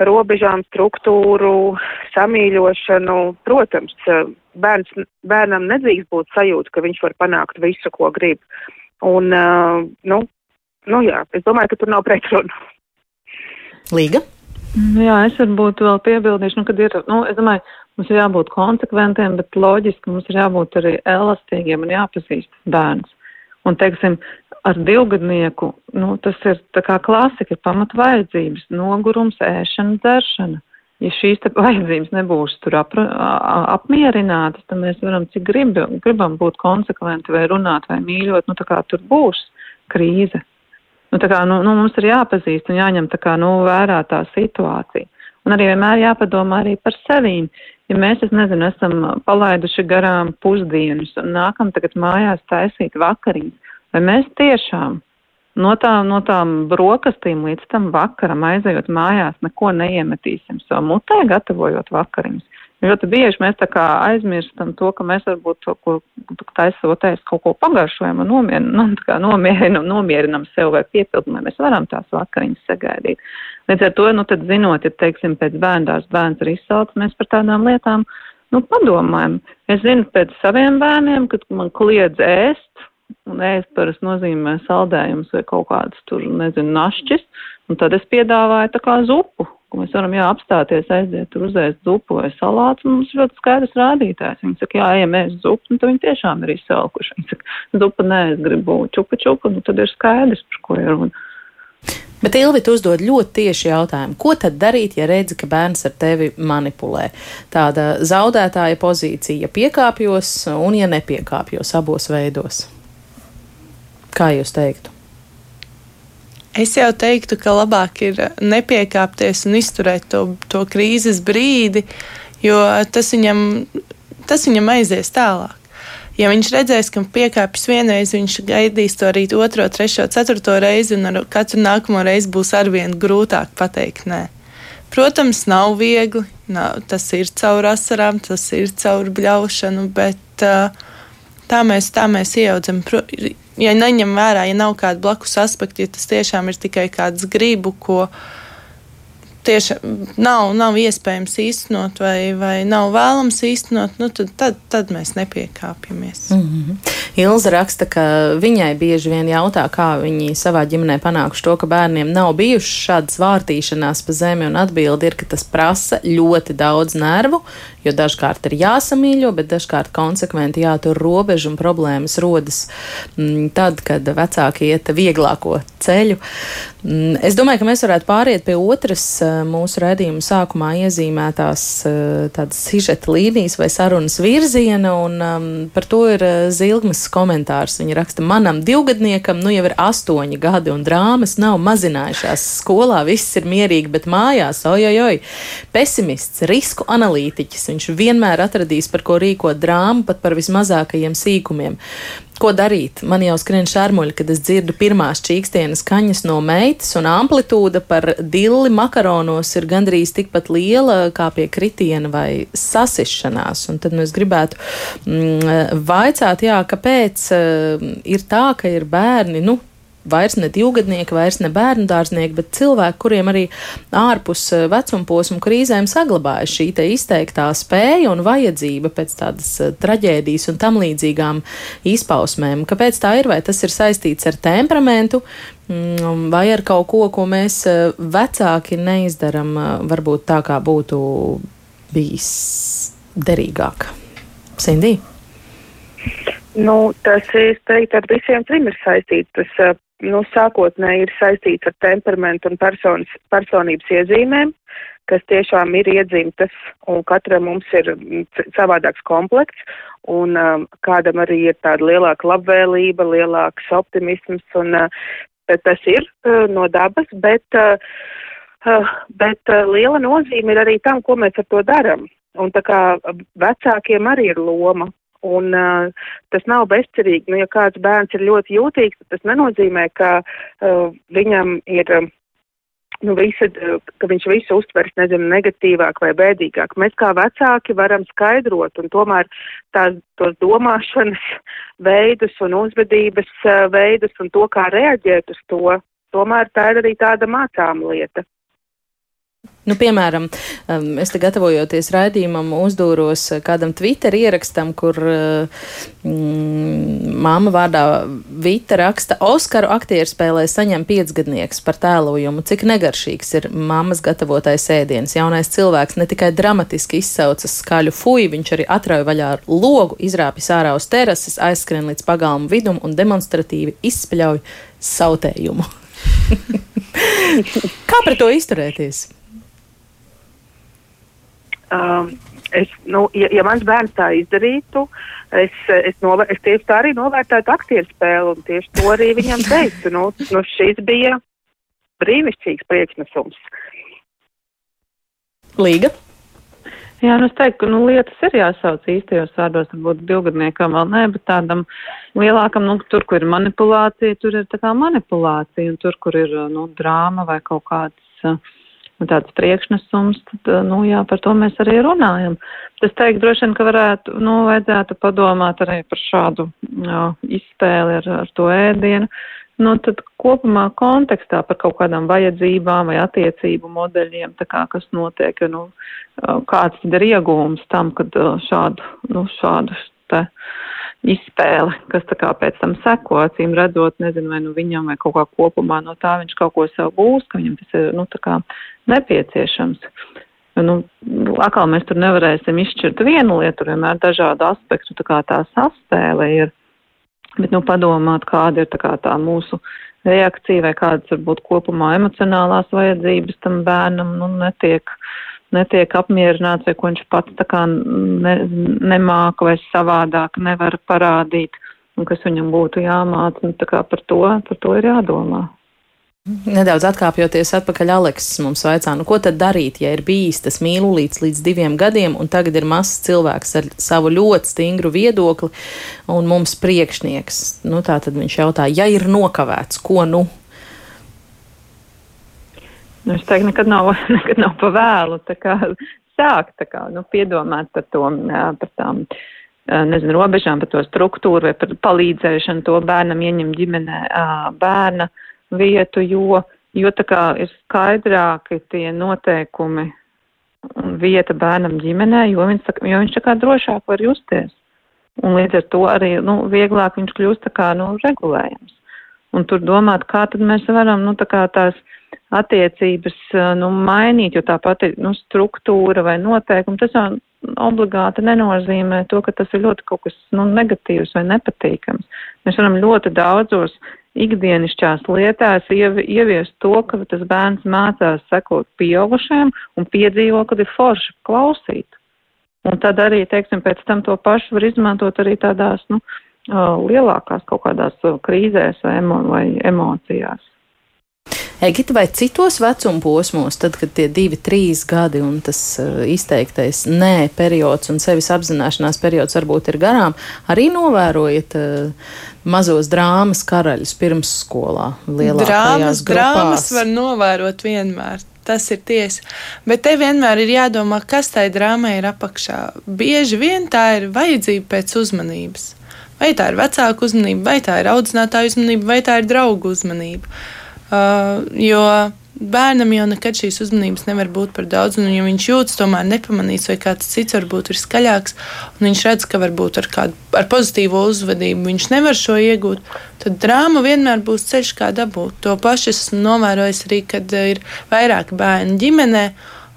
robežām, struktūru, samīļošanu. Protams, bērns, bērnam nedrīkst būt sajūta, ka viņš var panākt visu, ko grib. Un, nu, nu jā, es domāju, ka tur nav pretrunu. Līga? Nu jā, es varbūt vēl piebildīšu, nu, kad ir, nu, es domāju, mums ir jābūt konsekventiem, bet loģiski mums ir jābūt arī elastīgiem un jāpazīst bērns. Un, teiksim, ar divgadnieku, nu, tas ir tā kā klasika, ir pamat vajadzības, nogurums, ēšana, dzeršana. Ja šīs vajadzības nebūs tur ap, apmierinātas, tad mēs varam, cik grib, gribam būt konsekventi vai runāt vai mīļot, nu, tā kā tur būs krīze. Nu, tā kā, nu, nu, mums ir jāpazīst un jāņem tā kā, nu, vērā tā situācija. Un arī vienmēr jāpadomā arī par sevīm. Ja mēs, es nezinu, esam palaiduši garām pusdienas un nākam tagad mājās taisīt vakariņas, vai mēs tiešām no, tā, no tām brokastīm līdz tam vakaram aizejot mājās, neko neiemetīsim savu mutē, gatavojot vakariņas. Ļoti bieži mēs aizmirstam to, ka mēs varbūt to, ko taisot, kaut ko pagaršojam un nomierinam, nu, nomierinam, nomierinam sev vai piepildam, vai mēs varam tās vakariņas sagaidīt. Līdz ar to, nu tad zinot, ja, teiksim, pēc bērndās bērns ir izsalts, mēs par tādām lietām, nu, padomājam. Es zinu pēc saviem bērniem, kad man kliedz ēst, un ēst parasti nozīmē saldējums vai kaut kādas tur, nezinu, našķis, un tad es piedāvāju tā kā zupu ka mēs varam, jā, apstāties, aiziet tur uzēst zupu vai salātu, un mums ļoti skaidrs rādītājs. Viņi saka, jā, ejam ēst zupu, un tad viņi tiešām ir izsalkuši. Viņi saka, zupa nē, es gribu čupa čupa, nu tad ir skaidrs, par ko ir runa. Bet Ilvita uzdod ļoti tieši jautājumu, ko tad darīt, ja redzi, ka bērns ar tevi manipulē? Tāda zaudētāja pozīcija, ja piekāpjos un ja nepiekāpjos abos veidos. Kā jūs teiktu? Es jau teiktu, ka labāk ir nepiekāpties un izturēt to, to krīzes brīdi, jo tas viņam, tas viņam aizies tālāk. Ja viņš redzēs, ka piekāpjas vienreiz, viņš gaidīs to arī otro, trešo, ceturto reizi, un ar katru nākamo reizi būs arvien grūtāk pateikt nē. Protams, nav viegli, nav, tas ir caur asarām, tas ir caur bļaušanu, bet uh, tā mēs, tā mēs ieaudzam. Ja neņem vērā, ja nav kāda blakus aspekta, ja tas tiešām ir tikai kāds gribu, ko tieši nav, nav iespējams īstenot vai, vai nav vēlams īstenot, nu tad, tad, tad mēs nepiekāpjamies. Mm -hmm. Ilza raksta, ka viņai bieži vien jautā, kā viņi savā ģimenē panākuši to, ka bērniem nav bijušas šādas vārtīšanās pa zemi, un atbildi ir, ka tas prasa ļoti daudz nervu, jo dažkārt ir jāsamīļo, bet dažkārt konsekventi jātur robežu un problēmas rodas mm, tad, kad vecāki iet vieglāko ceļu. Mm, es domāju, ka mēs varētu pāriet pie otras eh, mūsu redzījuma sākumā iezīmētās eh, tādas sižeta līnijas vai sarunas virziena, un um, par to ir eh, Zilgmas komentārs. Viņa raksta, manam divgadniekam nu jau ir astoņi gadi, un drāmas nav mazinājušās. Skolā viss ir mierīgi, bet mājās, ojojoj, pesimists, risku analītiķis. Viņš vienmēr atradīs, par ko rīkot drāmu, pat par vismazākajiem sīkumiem. Ko darīt? Man jau skrien šārmuļi, kad es dzirdu pirmās čīkstienas kaņas no meitas, un amplitūda par dilli makaronos ir gandrīz tikpat liela kā pie kritiena vai sasišanās. Un tad nu, es gribētu mm, vaicāt, jā, kāpēc uh, ir tā, ka ir bērni, nu, vairs ne divgadnieki, vairs ne bērnu dārznieki, bet cilvēki, kuriem arī ārpus eh, vecumposmu krīzēm saglabājas šī izteiktā spēja un vajadzība pēc tādas eh, traģēdijas un tam līdzīgām izpausmēm. Kāpēc tā ir? Vai tas ir saistīts ar temperamentu, mm, vai ar kaut ko, ko mēs eh, vecāki neizdaram, varbūt tā kā būtu bijis derīgāk? Sindī? Nu, tas, es teiktu, ar visiem trim ir saistīts. Tas nu, sākotnēji ir saistīts ar temperamentu un personas, personības iezīmēm, kas tiešām ir iedzimtas, un katram mums ir savādāks komplekts, un um, kādam arī ir tāda lielāka labvēlība, lielāks optimisms, un uh, tas ir uh, no dabas, bet, uh, uh, bet uh, liela nozīme ir arī tam, ko mēs ar to daram. Un tā kā vecākiem arī ir loma, Un uh, tas nav bezcerīgi. Nu, ja kāds bērns ir ļoti jūtīgs, tas nenozīmē, ka uh, viņam ir. Uh, nu, visa, ka viņš visu uztvers, nezinu, negatīvāk vai bēdīgāk. Mēs kā vecāki varam skaidrot un tomēr tās, tos domāšanas veidus un uzvedības veidus un to, kā reaģēt uz to, tomēr tā ir arī tāda mācāma lieta. Nu, piemēram, um, es te gatavojoties raidījumam, uzdūros kādam Twitter ierakstam, kur uh, mm, māma vārdā Vita raksta, Oskaru aktieru spēlē saņem piecgadnieks par tēlojumu, cik negaršīgs ir mammas gatavotais ēdiens. Jaunais cilvēks ne tikai dramatiski izsaucas skaļu fuju, viņš arī atrauj vaļā logu, izrāpjas ārā uz terases, aizskrien līdz pagalmu vidum un demonstratīvi izspļauj sautējumu. Kā pret to izturēties? Um, es, nu, ja, ja mans bērns tā izdarītu, es, es, novēr, es tieši tā arī novērtētu aktieru spēli un tieši to arī viņam teiktu. Nu, nu, šis bija brīnišķīgs priekšnesums. Līga? Jā, nu es teiktu, ka nu, lietas ir jāsauc īstajos vārdos, varbūt divgadniekam vēl nē, bet tādam lielākam, nu, tur, kur ir manipulācija, tur ir tā kā manipulācija, un tur, kur ir, nu, drāma vai kaut kāds nu, tāds priekšnesums, tad, nu, jā, par to mēs arī runājam. Es teiktu, droši vien, ka varētu, nu, vajadzētu padomāt arī par šādu jā, izspēli ar, ar to ēdienu nu, tad kopumā kontekstā par kaut kādām vajadzībām vai attiecību modeļiem, tā kā kas notiek, nu, kāds tad ir iegūms tam, kad šādu, nu, šādu te izspēle, kas tā kā pēc tam seko, acīm redzot, nezinu, vai nu viņam vai kaut kā kopumā no tā viņš kaut ko sev gūs, ka viņam tas ir, nu, tā kā nepieciešams. Nu, atkal mēs tur nevarēsim izšķirt vienu lietu, vienmēr dažādu aspektu, tā kā tā saspēle ir bet nu, padomāt, kāda ir tā, kā tā mūsu reakcija vai kādas varbūt kopumā emocionālās vajadzības tam bērnam nu, netiek, netiek apmierināts vai ko viņš pats tā kā ne, nemāka vai savādāk nevar parādīt un kas viņam būtu jāmāca. Nu, tā kā par to, par to ir jādomā. Nedaudz atkāpjoties atpakaļ, Aleksis mums vaicā, nu, ko tad darīt, ja ir bijis tas mīlulīts līdz diviem gadiem, un tagad ir mazs cilvēks ar savu ļoti stingru viedokli un mums priekšnieks. Nu, tā tad viņš jautā, ja ir nokavēts, ko nu? Nu, es teiktu, nekad nav, nekad nav pa vēlu, sākt, nu, piedomāt par to, par tām, nezinu, robežām, par to struktūru vai par palīdzēšanu to bērnam ieņemt ģimenē bērna vietu, jo, jo tā kā ir skaidrāki tie noteikumi un vieta bērnam ģimenē, jo viņš, jo viņš tā kā drošāk var justies. Un līdz ar to arī, nu, vieglāk viņš kļūst tā kā, nu, regulējams. Un tur domāt, kā tad mēs varam, nu, tā kā tās attiecības, nu, mainīt, jo tā pati, nu, struktūra vai noteikumi, tas jau obligāti nenozīmē to, ka tas ir ļoti kaut kas, nu, negatīvs vai nepatīkams. Mēs varam ļoti daudzos ikdienišķās lietās ieviest to, ka tas bērns mācās sekot pieaugušiem un piedzīvo, kad ir forši klausīt. Un tad arī, teiksim, pēc tam to pašu var izmantot arī tādās, nu, lielākās kaut kādās krīzēs vai, emo, vai emocijās. Egita vai citos vecuma posmos, tad, kad tie divi, trīs gadi un tas uh, izteiktais nē periods un sevis apzināšanās periods varbūt ir garām, arī novērojat uh, mazos drāmas karaļus pirmsskolā? Drāmas, drāmas var novērot vienmēr. Tas ir tiesa. Bet te vienmēr ir jādomā, kas tai drāmai ir apakšā. Bieži vien tā ir vajadzība pēc uzmanības. Vai tā ir vecāka uzmanība, vai tā ir audzinātāja uzmanība, vai tā ir draugu uzmanība. Uh, jo bērnam jau nekad šīs uzmanības nevar būt par daudz, un ja viņš jūtas tomēr nepamanīts, vai kāds cits varbūt ir skaļāks, un viņš redz, ka varbūt ar kādu ar pozitīvo uzvedību viņš nevar šo iegūt, tad drāma vienmēr būs ceļš, kā dabūt. To pašu esmu novērojis arī, kad ir vairāk bērnu ģimenē.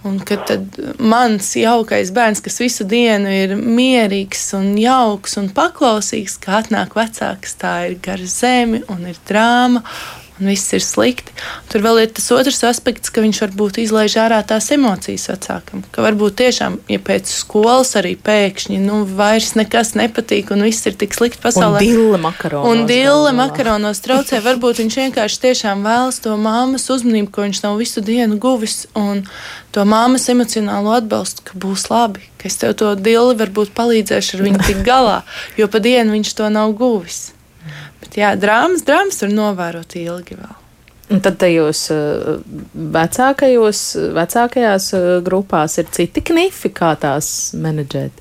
Un kad mans jaukais bērns, kas visu dienu ir mierīgs un jauks un paklausīgs, kā atnāk vecāks, tā ir gar zemi un ir drāma un viss ir slikti. Tur vēl ir tas otrs aspekts, ka viņš varbūt izlaiž ārā tās emocijas vecākam. Ka varbūt tiešām, ja pēc skolas arī pēkšņi nu, vairs nekas nepatīk un viss ir tik slikti pasaulē. Un dille makaronos. Un dille makaronos traucē. Varbūt viņš vienkārši tiešām vēlas to māmas uzmanību, ko viņš nav visu dienu guvis. Un to māmas emocionālo atbalstu, ka būs labi, ka es tev to dili varbūt palīdzēšu ar viņu tik galā, jo pa dienu viņš to nav guvis. Bet jā, drāmas, drāmas var novērot ilgi vēl. Un tad tajos uh, vecākajos, vecākajās uh, grupās ir citi knifi, kā tās menedžēt.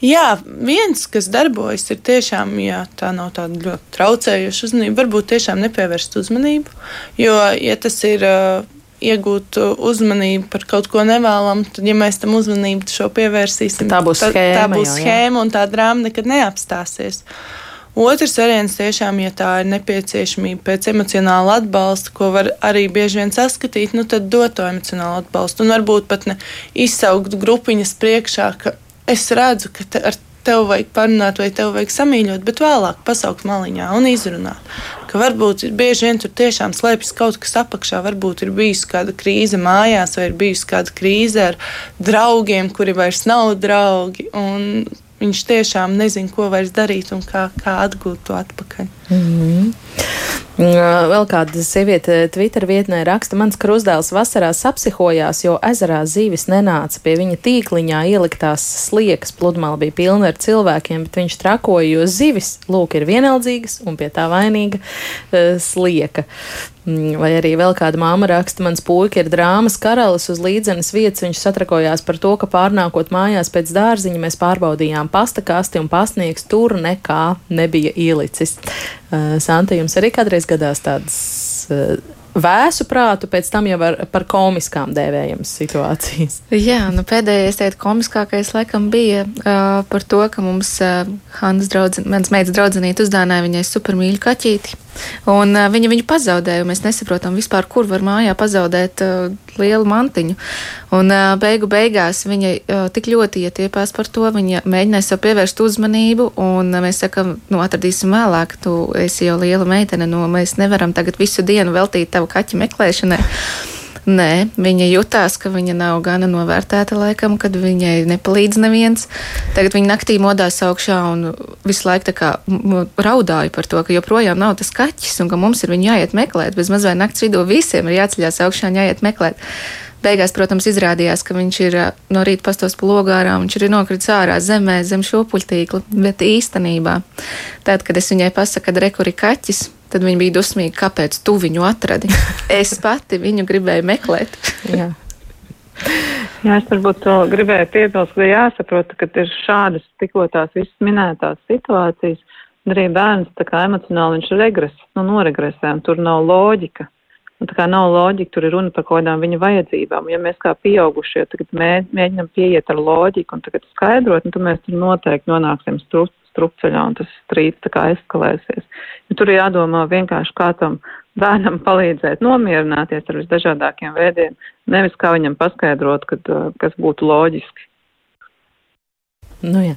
Jā, viens, kas darbojas, ir tiešām, ja tā nav tāda ļoti traucējoša uzmanība, varbūt tiešām nepievērst uzmanību. Jo, ja tas ir uh, iegūt uzmanību par kaut ko nevēlamu, tad, ja mēs tam uzmanību šo pievērsīsim, tā būs tad, schēma. Tā būs jau, schēma un tā drāma nekad neapstāsies. Uh, Otrs variants tiešām, ja tā ir nepieciešamība pēc emocionāla atbalsta, ko var arī bieži vien saskatīt, nu tad dot to emocionālu atbalstu. Un varbūt pat ne izsaukt grupiņas priekšā, ka es redzu, ka te, ar tevi vajag parunāt vai tevi vajag samīļot, bet vēlāk pasaukt maliņā un izrunāt. Ka varbūt bieži vien tur tiešām slēpjas kaut kas apakšā, varbūt ir bijusi kāda krīze mājās, vai ir bijusi kāda krīze ar draugiem, kuri vairs nav draugi. Un viņš tiešām nezina, ko vairs darīt un kā, kā atgūt to atpakaļ. Mm -hmm. Mm, vēl kāda sieviete Twitter vietnē raksta, mans krustdēls vasarā sapsihojās, jo ezerā zīvis nenāca pie viņa tīkliņā ieliktās sliekas. Pludmale bija pilna ar cilvēkiem, bet viņš trakoja, jo zivis, lūk, ir vienaldzīgas un pie tā vainīga uh, slieka. Mm, vai arī vēl kāda māma raksta, mans puika ir drāmas karalis uz līdzenas vietas. Viņš satrakojās par to, ka pārnākot mājās pēc dārziņa, mēs pārbaudījām pasta kasti un pastnieks tur nekā nebija ielicis. Uh, Santa, jums arī kādreiz gadās tādas uh, vēsu prātu, pēc tam jau ar, par komiskām dēvējamas situācijas. Jā, nu pēdējais teikt, komiskākais laikam bija uh, par to, ka mums uh, Hannas draudzene, mans meitas draudzenīte uzdāvināja viņai supermīļu kaķīti. Un uh, viņa viņu pazaudēja, un mēs nesaprotam vispār, kur var mājā pazaudēt uh, lielu mantiņu. Un beigu beigās viņa tik ļoti ietiepās par to, viņa mēģināja sev pievērst uzmanību, un mēs sakam, nu, atradīsim vēlāk, tu esi jau liela meitene, nu, mēs nevaram tagad visu dienu veltīt tavu kaķu meklēšanai. Nē, viņa jutās, ka viņa nav gana novērtēta laikam, kad viņai nepalīdz neviens. Tagad viņa naktī modās augšā un visu laiku tā kā raudāja par to, ka joprojām nav tas kaķis un ka mums ir viņu jāiet meklēt. Bez mazvai nakts vidū visiem ir jāceļās augšā un jāiet meklēt. Beigās, protams, izrādījās, ka viņš ir no rīta pastos pa logārā, viņš ir nokritis ārā zemē, zem šūpuļtīkla, bet īstenībā, tad, kad es viņai pasaku, ka rekuri kaķis, tad viņi bija dusmīgi, kāpēc tu viņu atradi. Es pati viņu gribēju meklēt. Jā. Jā, es varbūt gribēju piebilst, ka jāsaprot, ka ir šādas tikko tās visas minētās situācijas, un arī bērns tā kā emocionāli viņš regres, nu, noregresē, un tur nav loģika. Un tā kā nav loģika, tur ir runa par kaut kādām viņa vajadzībām. Ja mēs kā pieaugušie tagad mēģinam pieiet ar loģiku un tagad skaidrot, nu, tad mēs tur noteikti nonāksim strut, strupceļā un tas strīds tā kā eskalēsies. Ja tur ir jādomā vienkārši, kā tam bērnam palīdzēt nomierināties ar visdažādākiem veidiem, nevis kā viņam paskaidrot, kad, kas būtu loģiski. Nu, jā.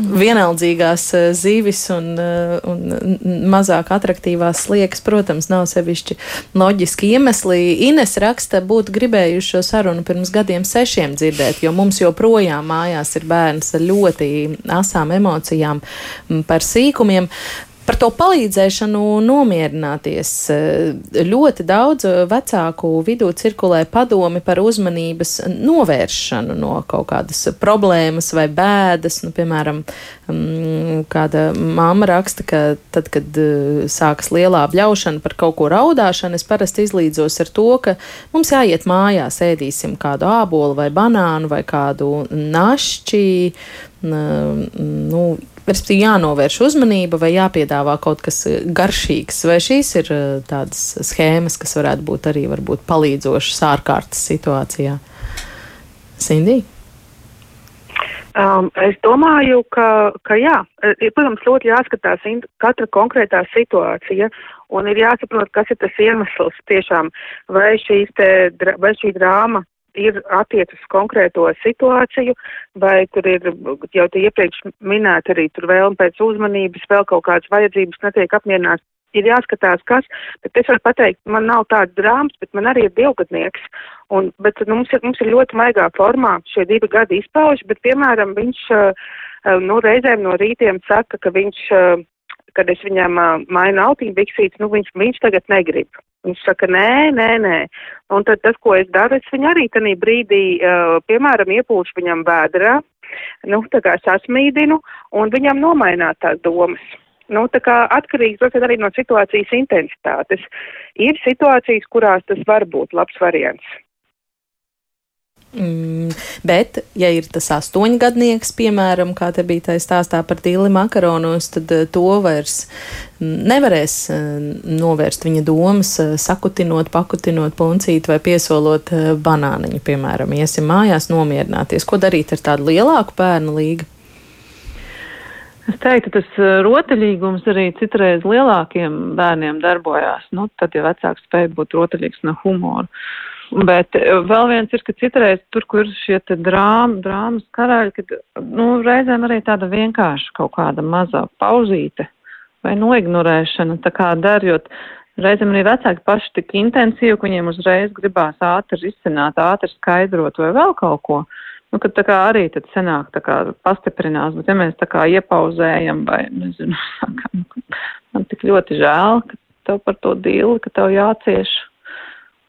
Vienaldzīgās eh, zīves un, eh, un mazāk attraktīvās sliekas, protams, nav sevišķi loģiski iemesli. Ines raksta, būtu gribējuši šo sarunu pirms gadiem sešiem dzirdēt, jo mums joprojām mājās ir bērns ar ļoti asām emocijām par sīkumiem. Par to palīdzēšanu nomierināties. Ļoti daudz vecāku vidū cirkulē padomi par uzmanības novēršanu no kaut kādas problēmas vai bēdas. Nu, piemēram, mm, kāda mamma raksta, ka tad, kad eh, sākas lielā bļaušana par kaut ko raudāšanu, es parasti izlīdzos ar to, ka mums jāiet mājās, ēdīsim kādu ābolu vai banānu vai kādu našķi. Nu, respektīvi jānovērš uzmanība vai jāpiedāvā kaut kas eh, garšīgs, vai šīs ir eh, tādas schēmas, kas varētu būt arī varbūt palīdzošas ārkārtas situācijā? Sindī? Um, es domāju, ka, ka jā, ir, protams, ļoti jāskatās katra konkrētā situācija un ir jāsaprot, kas ir tas iemesls tiešām, vai, te, vai šī drāma ir attiecas konkrēto situāciju, vai tur ir jau te iepriekš minēt arī tur vēlme pēc uzmanības, vēl kaut kādas vajadzības netiek apmierināts. Ir jāskatās, kas, bet es varu pateikt, man nav tāds drāmas, bet man arī ir divgadnieks, un, bet nu, mums, ir, mums ir ļoti maigā formā šie divi gadi izpauž, bet, piemēram, viņš, nu, reizēm no rītiem saka, ka viņš, kad es viņam mainu autiņu biksītes, nu, viņš, viņš tagad negrib. Viņš saka, nē, nē, nē. Un tad tas, ko es daru, es viņu arī tanī brīdī, uh, piemēram, iepūšu viņam vēdrā, nu, tā kā sasmīdinu, un viņam nomaināt tās domas. Nu, tā kā atkarīgs, protams, arī no situācijas intensitātes. Ir situācijas, kurās tas var būt labs variants. Mm, bet, ja ir tas astoņgadnieks, piemēram, kā te bija tā stāstā par tīli makaronos, tad uh, to vairs nevarēs uh, novērst viņa domas, uh, sakutinot, pakutinot puncīti vai piesolot banāniņu, piemēram, iesim mājās nomierināties. Ko darīt ar tādu lielāku bērnu līgu? Es teiktu, tas rotaļīgums arī citreiz lielākiem bērniem darbojās. Nu, tad, ja vecāks spēja būt rotaļīgs no humora. Bet eh, vēl viens ir, ka citreiz tur, kur šie te drāma, drāmas karaļi, kad, nu, reizēm arī tāda vienkārša kaut kāda mazā pauzīte vai noignorēšana, tā kā darjot. Reizēm arī vecāki paši tik intensīvi, ka viņiem uzreiz gribās ātri izcināt, ātri skaidrot vai vēl kaut ko. Nu, kad tā kā arī tad senāk tā kā pastiprinās, bet ja mēs tā kā iepauzējam vai, nezinu, sakam, man tik ļoti žēl, ka tev par to dīli, ka tev jācieš.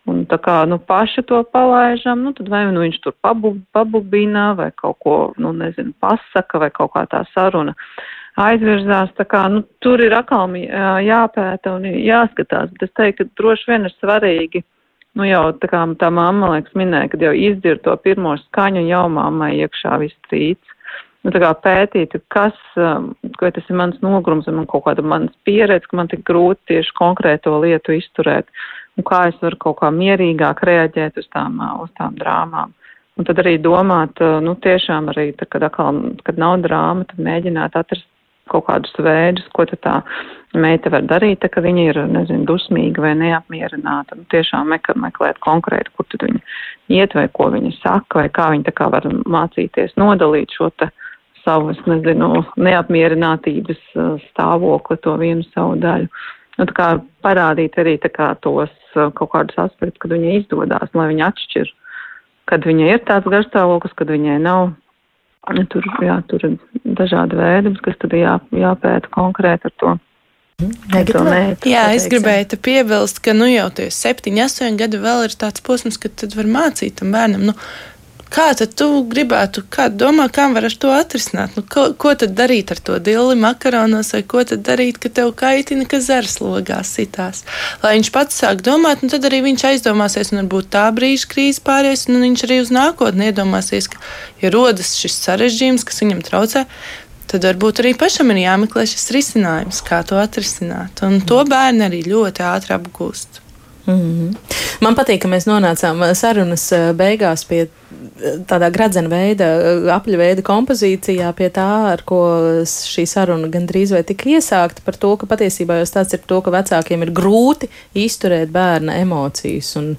Un tā kā, nu, paši to palaižam, nu, tad vai nu viņš tur pabu, pabubina vai kaut ko, nu, nezinu, pasaka vai kaut kā tā saruna aizvirzās, tā kā, nu, tur ir atkal jāpēta un jāskatās, bet es teiktu, ka droši vien ir svarīgi, nu, jau tā kā tā mamma, liekas, minēja, kad jau izdzird to pirmo skaņu, jau mammai iekšā viss trīts nu, pētīt, kas, um, vai tas ir mans nogrums, vai man kaut kāda manas pieredze, ka man tik grūti tieši konkrēto lietu izturēt, un kā es varu kaut kā mierīgāk reaģēt uz tām, uz tām drāmām. Un tad arī domāt, nu tiešām arī, tā, kad, atkal, kad nav drāma, tad mēģināt atrast kaut kādus veidus, ko tad tā meita var darīt, tā, ka viņa ir, nezinu, dusmīga vai neapmierināta. Nu, tiešām meklēt konkrēti, kur tad viņa iet vai ko viņa saka, vai kā viņa tā kā var mācīties nodalīt šo te savu, es nezinu, neapmierinātības stāvokli, to vienu savu daļu. Nu, parādīt arī tā kā tos uh, kaut kādus aspektus, kad viņai izdodas, lai viņa atšķir, kad viņai ir tāds garstāvoklis, kad viņai nav. Tur, jā, tur ir dažādi veidi, kas tad jā, jāpēta konkrēti ar to. Mētu, Jā, es gribēju te piebilst, ka nu jau tie septiņi, astoņi gadi vēl ir tāds posms, kad tad var mācīt tam bērnam. Nu, Kā tad tu gribētu, kā domā, kā var ar to atrisināt? Nu, ko, ko tad darīt ar to dili makaronos, vai ko tad darīt, ka tev kaitina, ka zars logā sitās? Lai viņš pats sāk domāt, un tad arī viņš aizdomāsies, un varbūt tā brīža krīze pāries, un viņš arī uz nākotni iedomāsies, ka, ja rodas šis sarežģījums, kas viņam traucē, tad varbūt arī pašam ir jāmeklē šis risinājums, kā to atrisināt. Un to bērni arī ļoti ātri apgūst. Mm -hmm. Man patīk, ka mēs nonācām sarunas eh, beigās pie tādā gradzena veida, apļa veida kompozīcijā pie tā, ar ko šī saruna gandrīz vai tika iesākta par to, ka patiesībā jau tāds ir to, ka vecākiem ir grūti izturēt bērna emocijas. Un,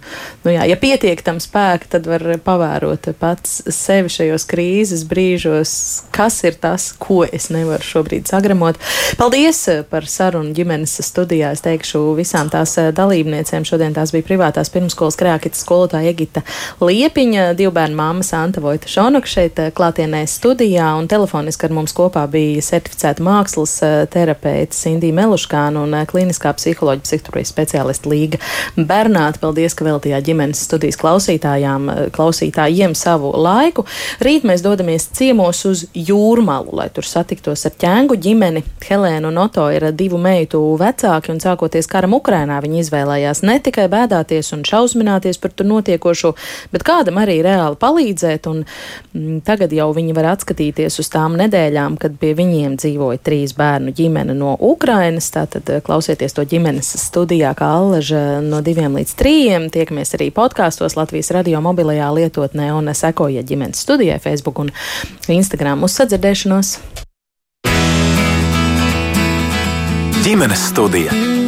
nu jā, ja pietiek tam spēka, tad var pavērot pats sevi šajos krīzes brīžos, kas ir tas, ko es nevaru šobrīd sagramot. Paldies par sarunu ģimenes studijā. Es teikšu visām tās dalībniecēm. Šodien tās bija privātās pirmskolas krākitas skolotāja Egita Liepiņa, divu bērnu māma Santa Vojta Šonuka šeit eh, klātienē studijā, un telefoniski ar mums kopā bija certificēta mākslas eh, terapeita Sindija Meluškāna un eh, kliniskā psiholoģija psihoterapijas speciālista Līga Bernāta. Paldies, ka veltījāt ģimenes studijas klausītājām, klausītājiem savu laiku. Rīt mēs dodamies ciemos uz jūrmalu, lai tur satiktos ar ķēngu ģimeni. Helēna un Oto ir divu meitu vecāki, un sākoties karam Ukrainā viņi izvēlējās ne tikai bēdāties un šausmināties par tur notiekošo, bet kādam arī reāli palīdzēt palīdzēt. Un, m, mm, tagad jau viņi var atskatīties uz tām nedēļām, kad pie viņiem dzīvoja trīs bērnu ģimene no Ukrainas. Tātad eh, klausieties to ģimenes studijā, kā Allaža no diviem līdz trījiem. Tiekamies arī podkāstos Latvijas radio mobilajā lietotnē un sekojiet ģimenes studijai Facebook un Instagram uz sadzirdēšanos. Ģimenes studija.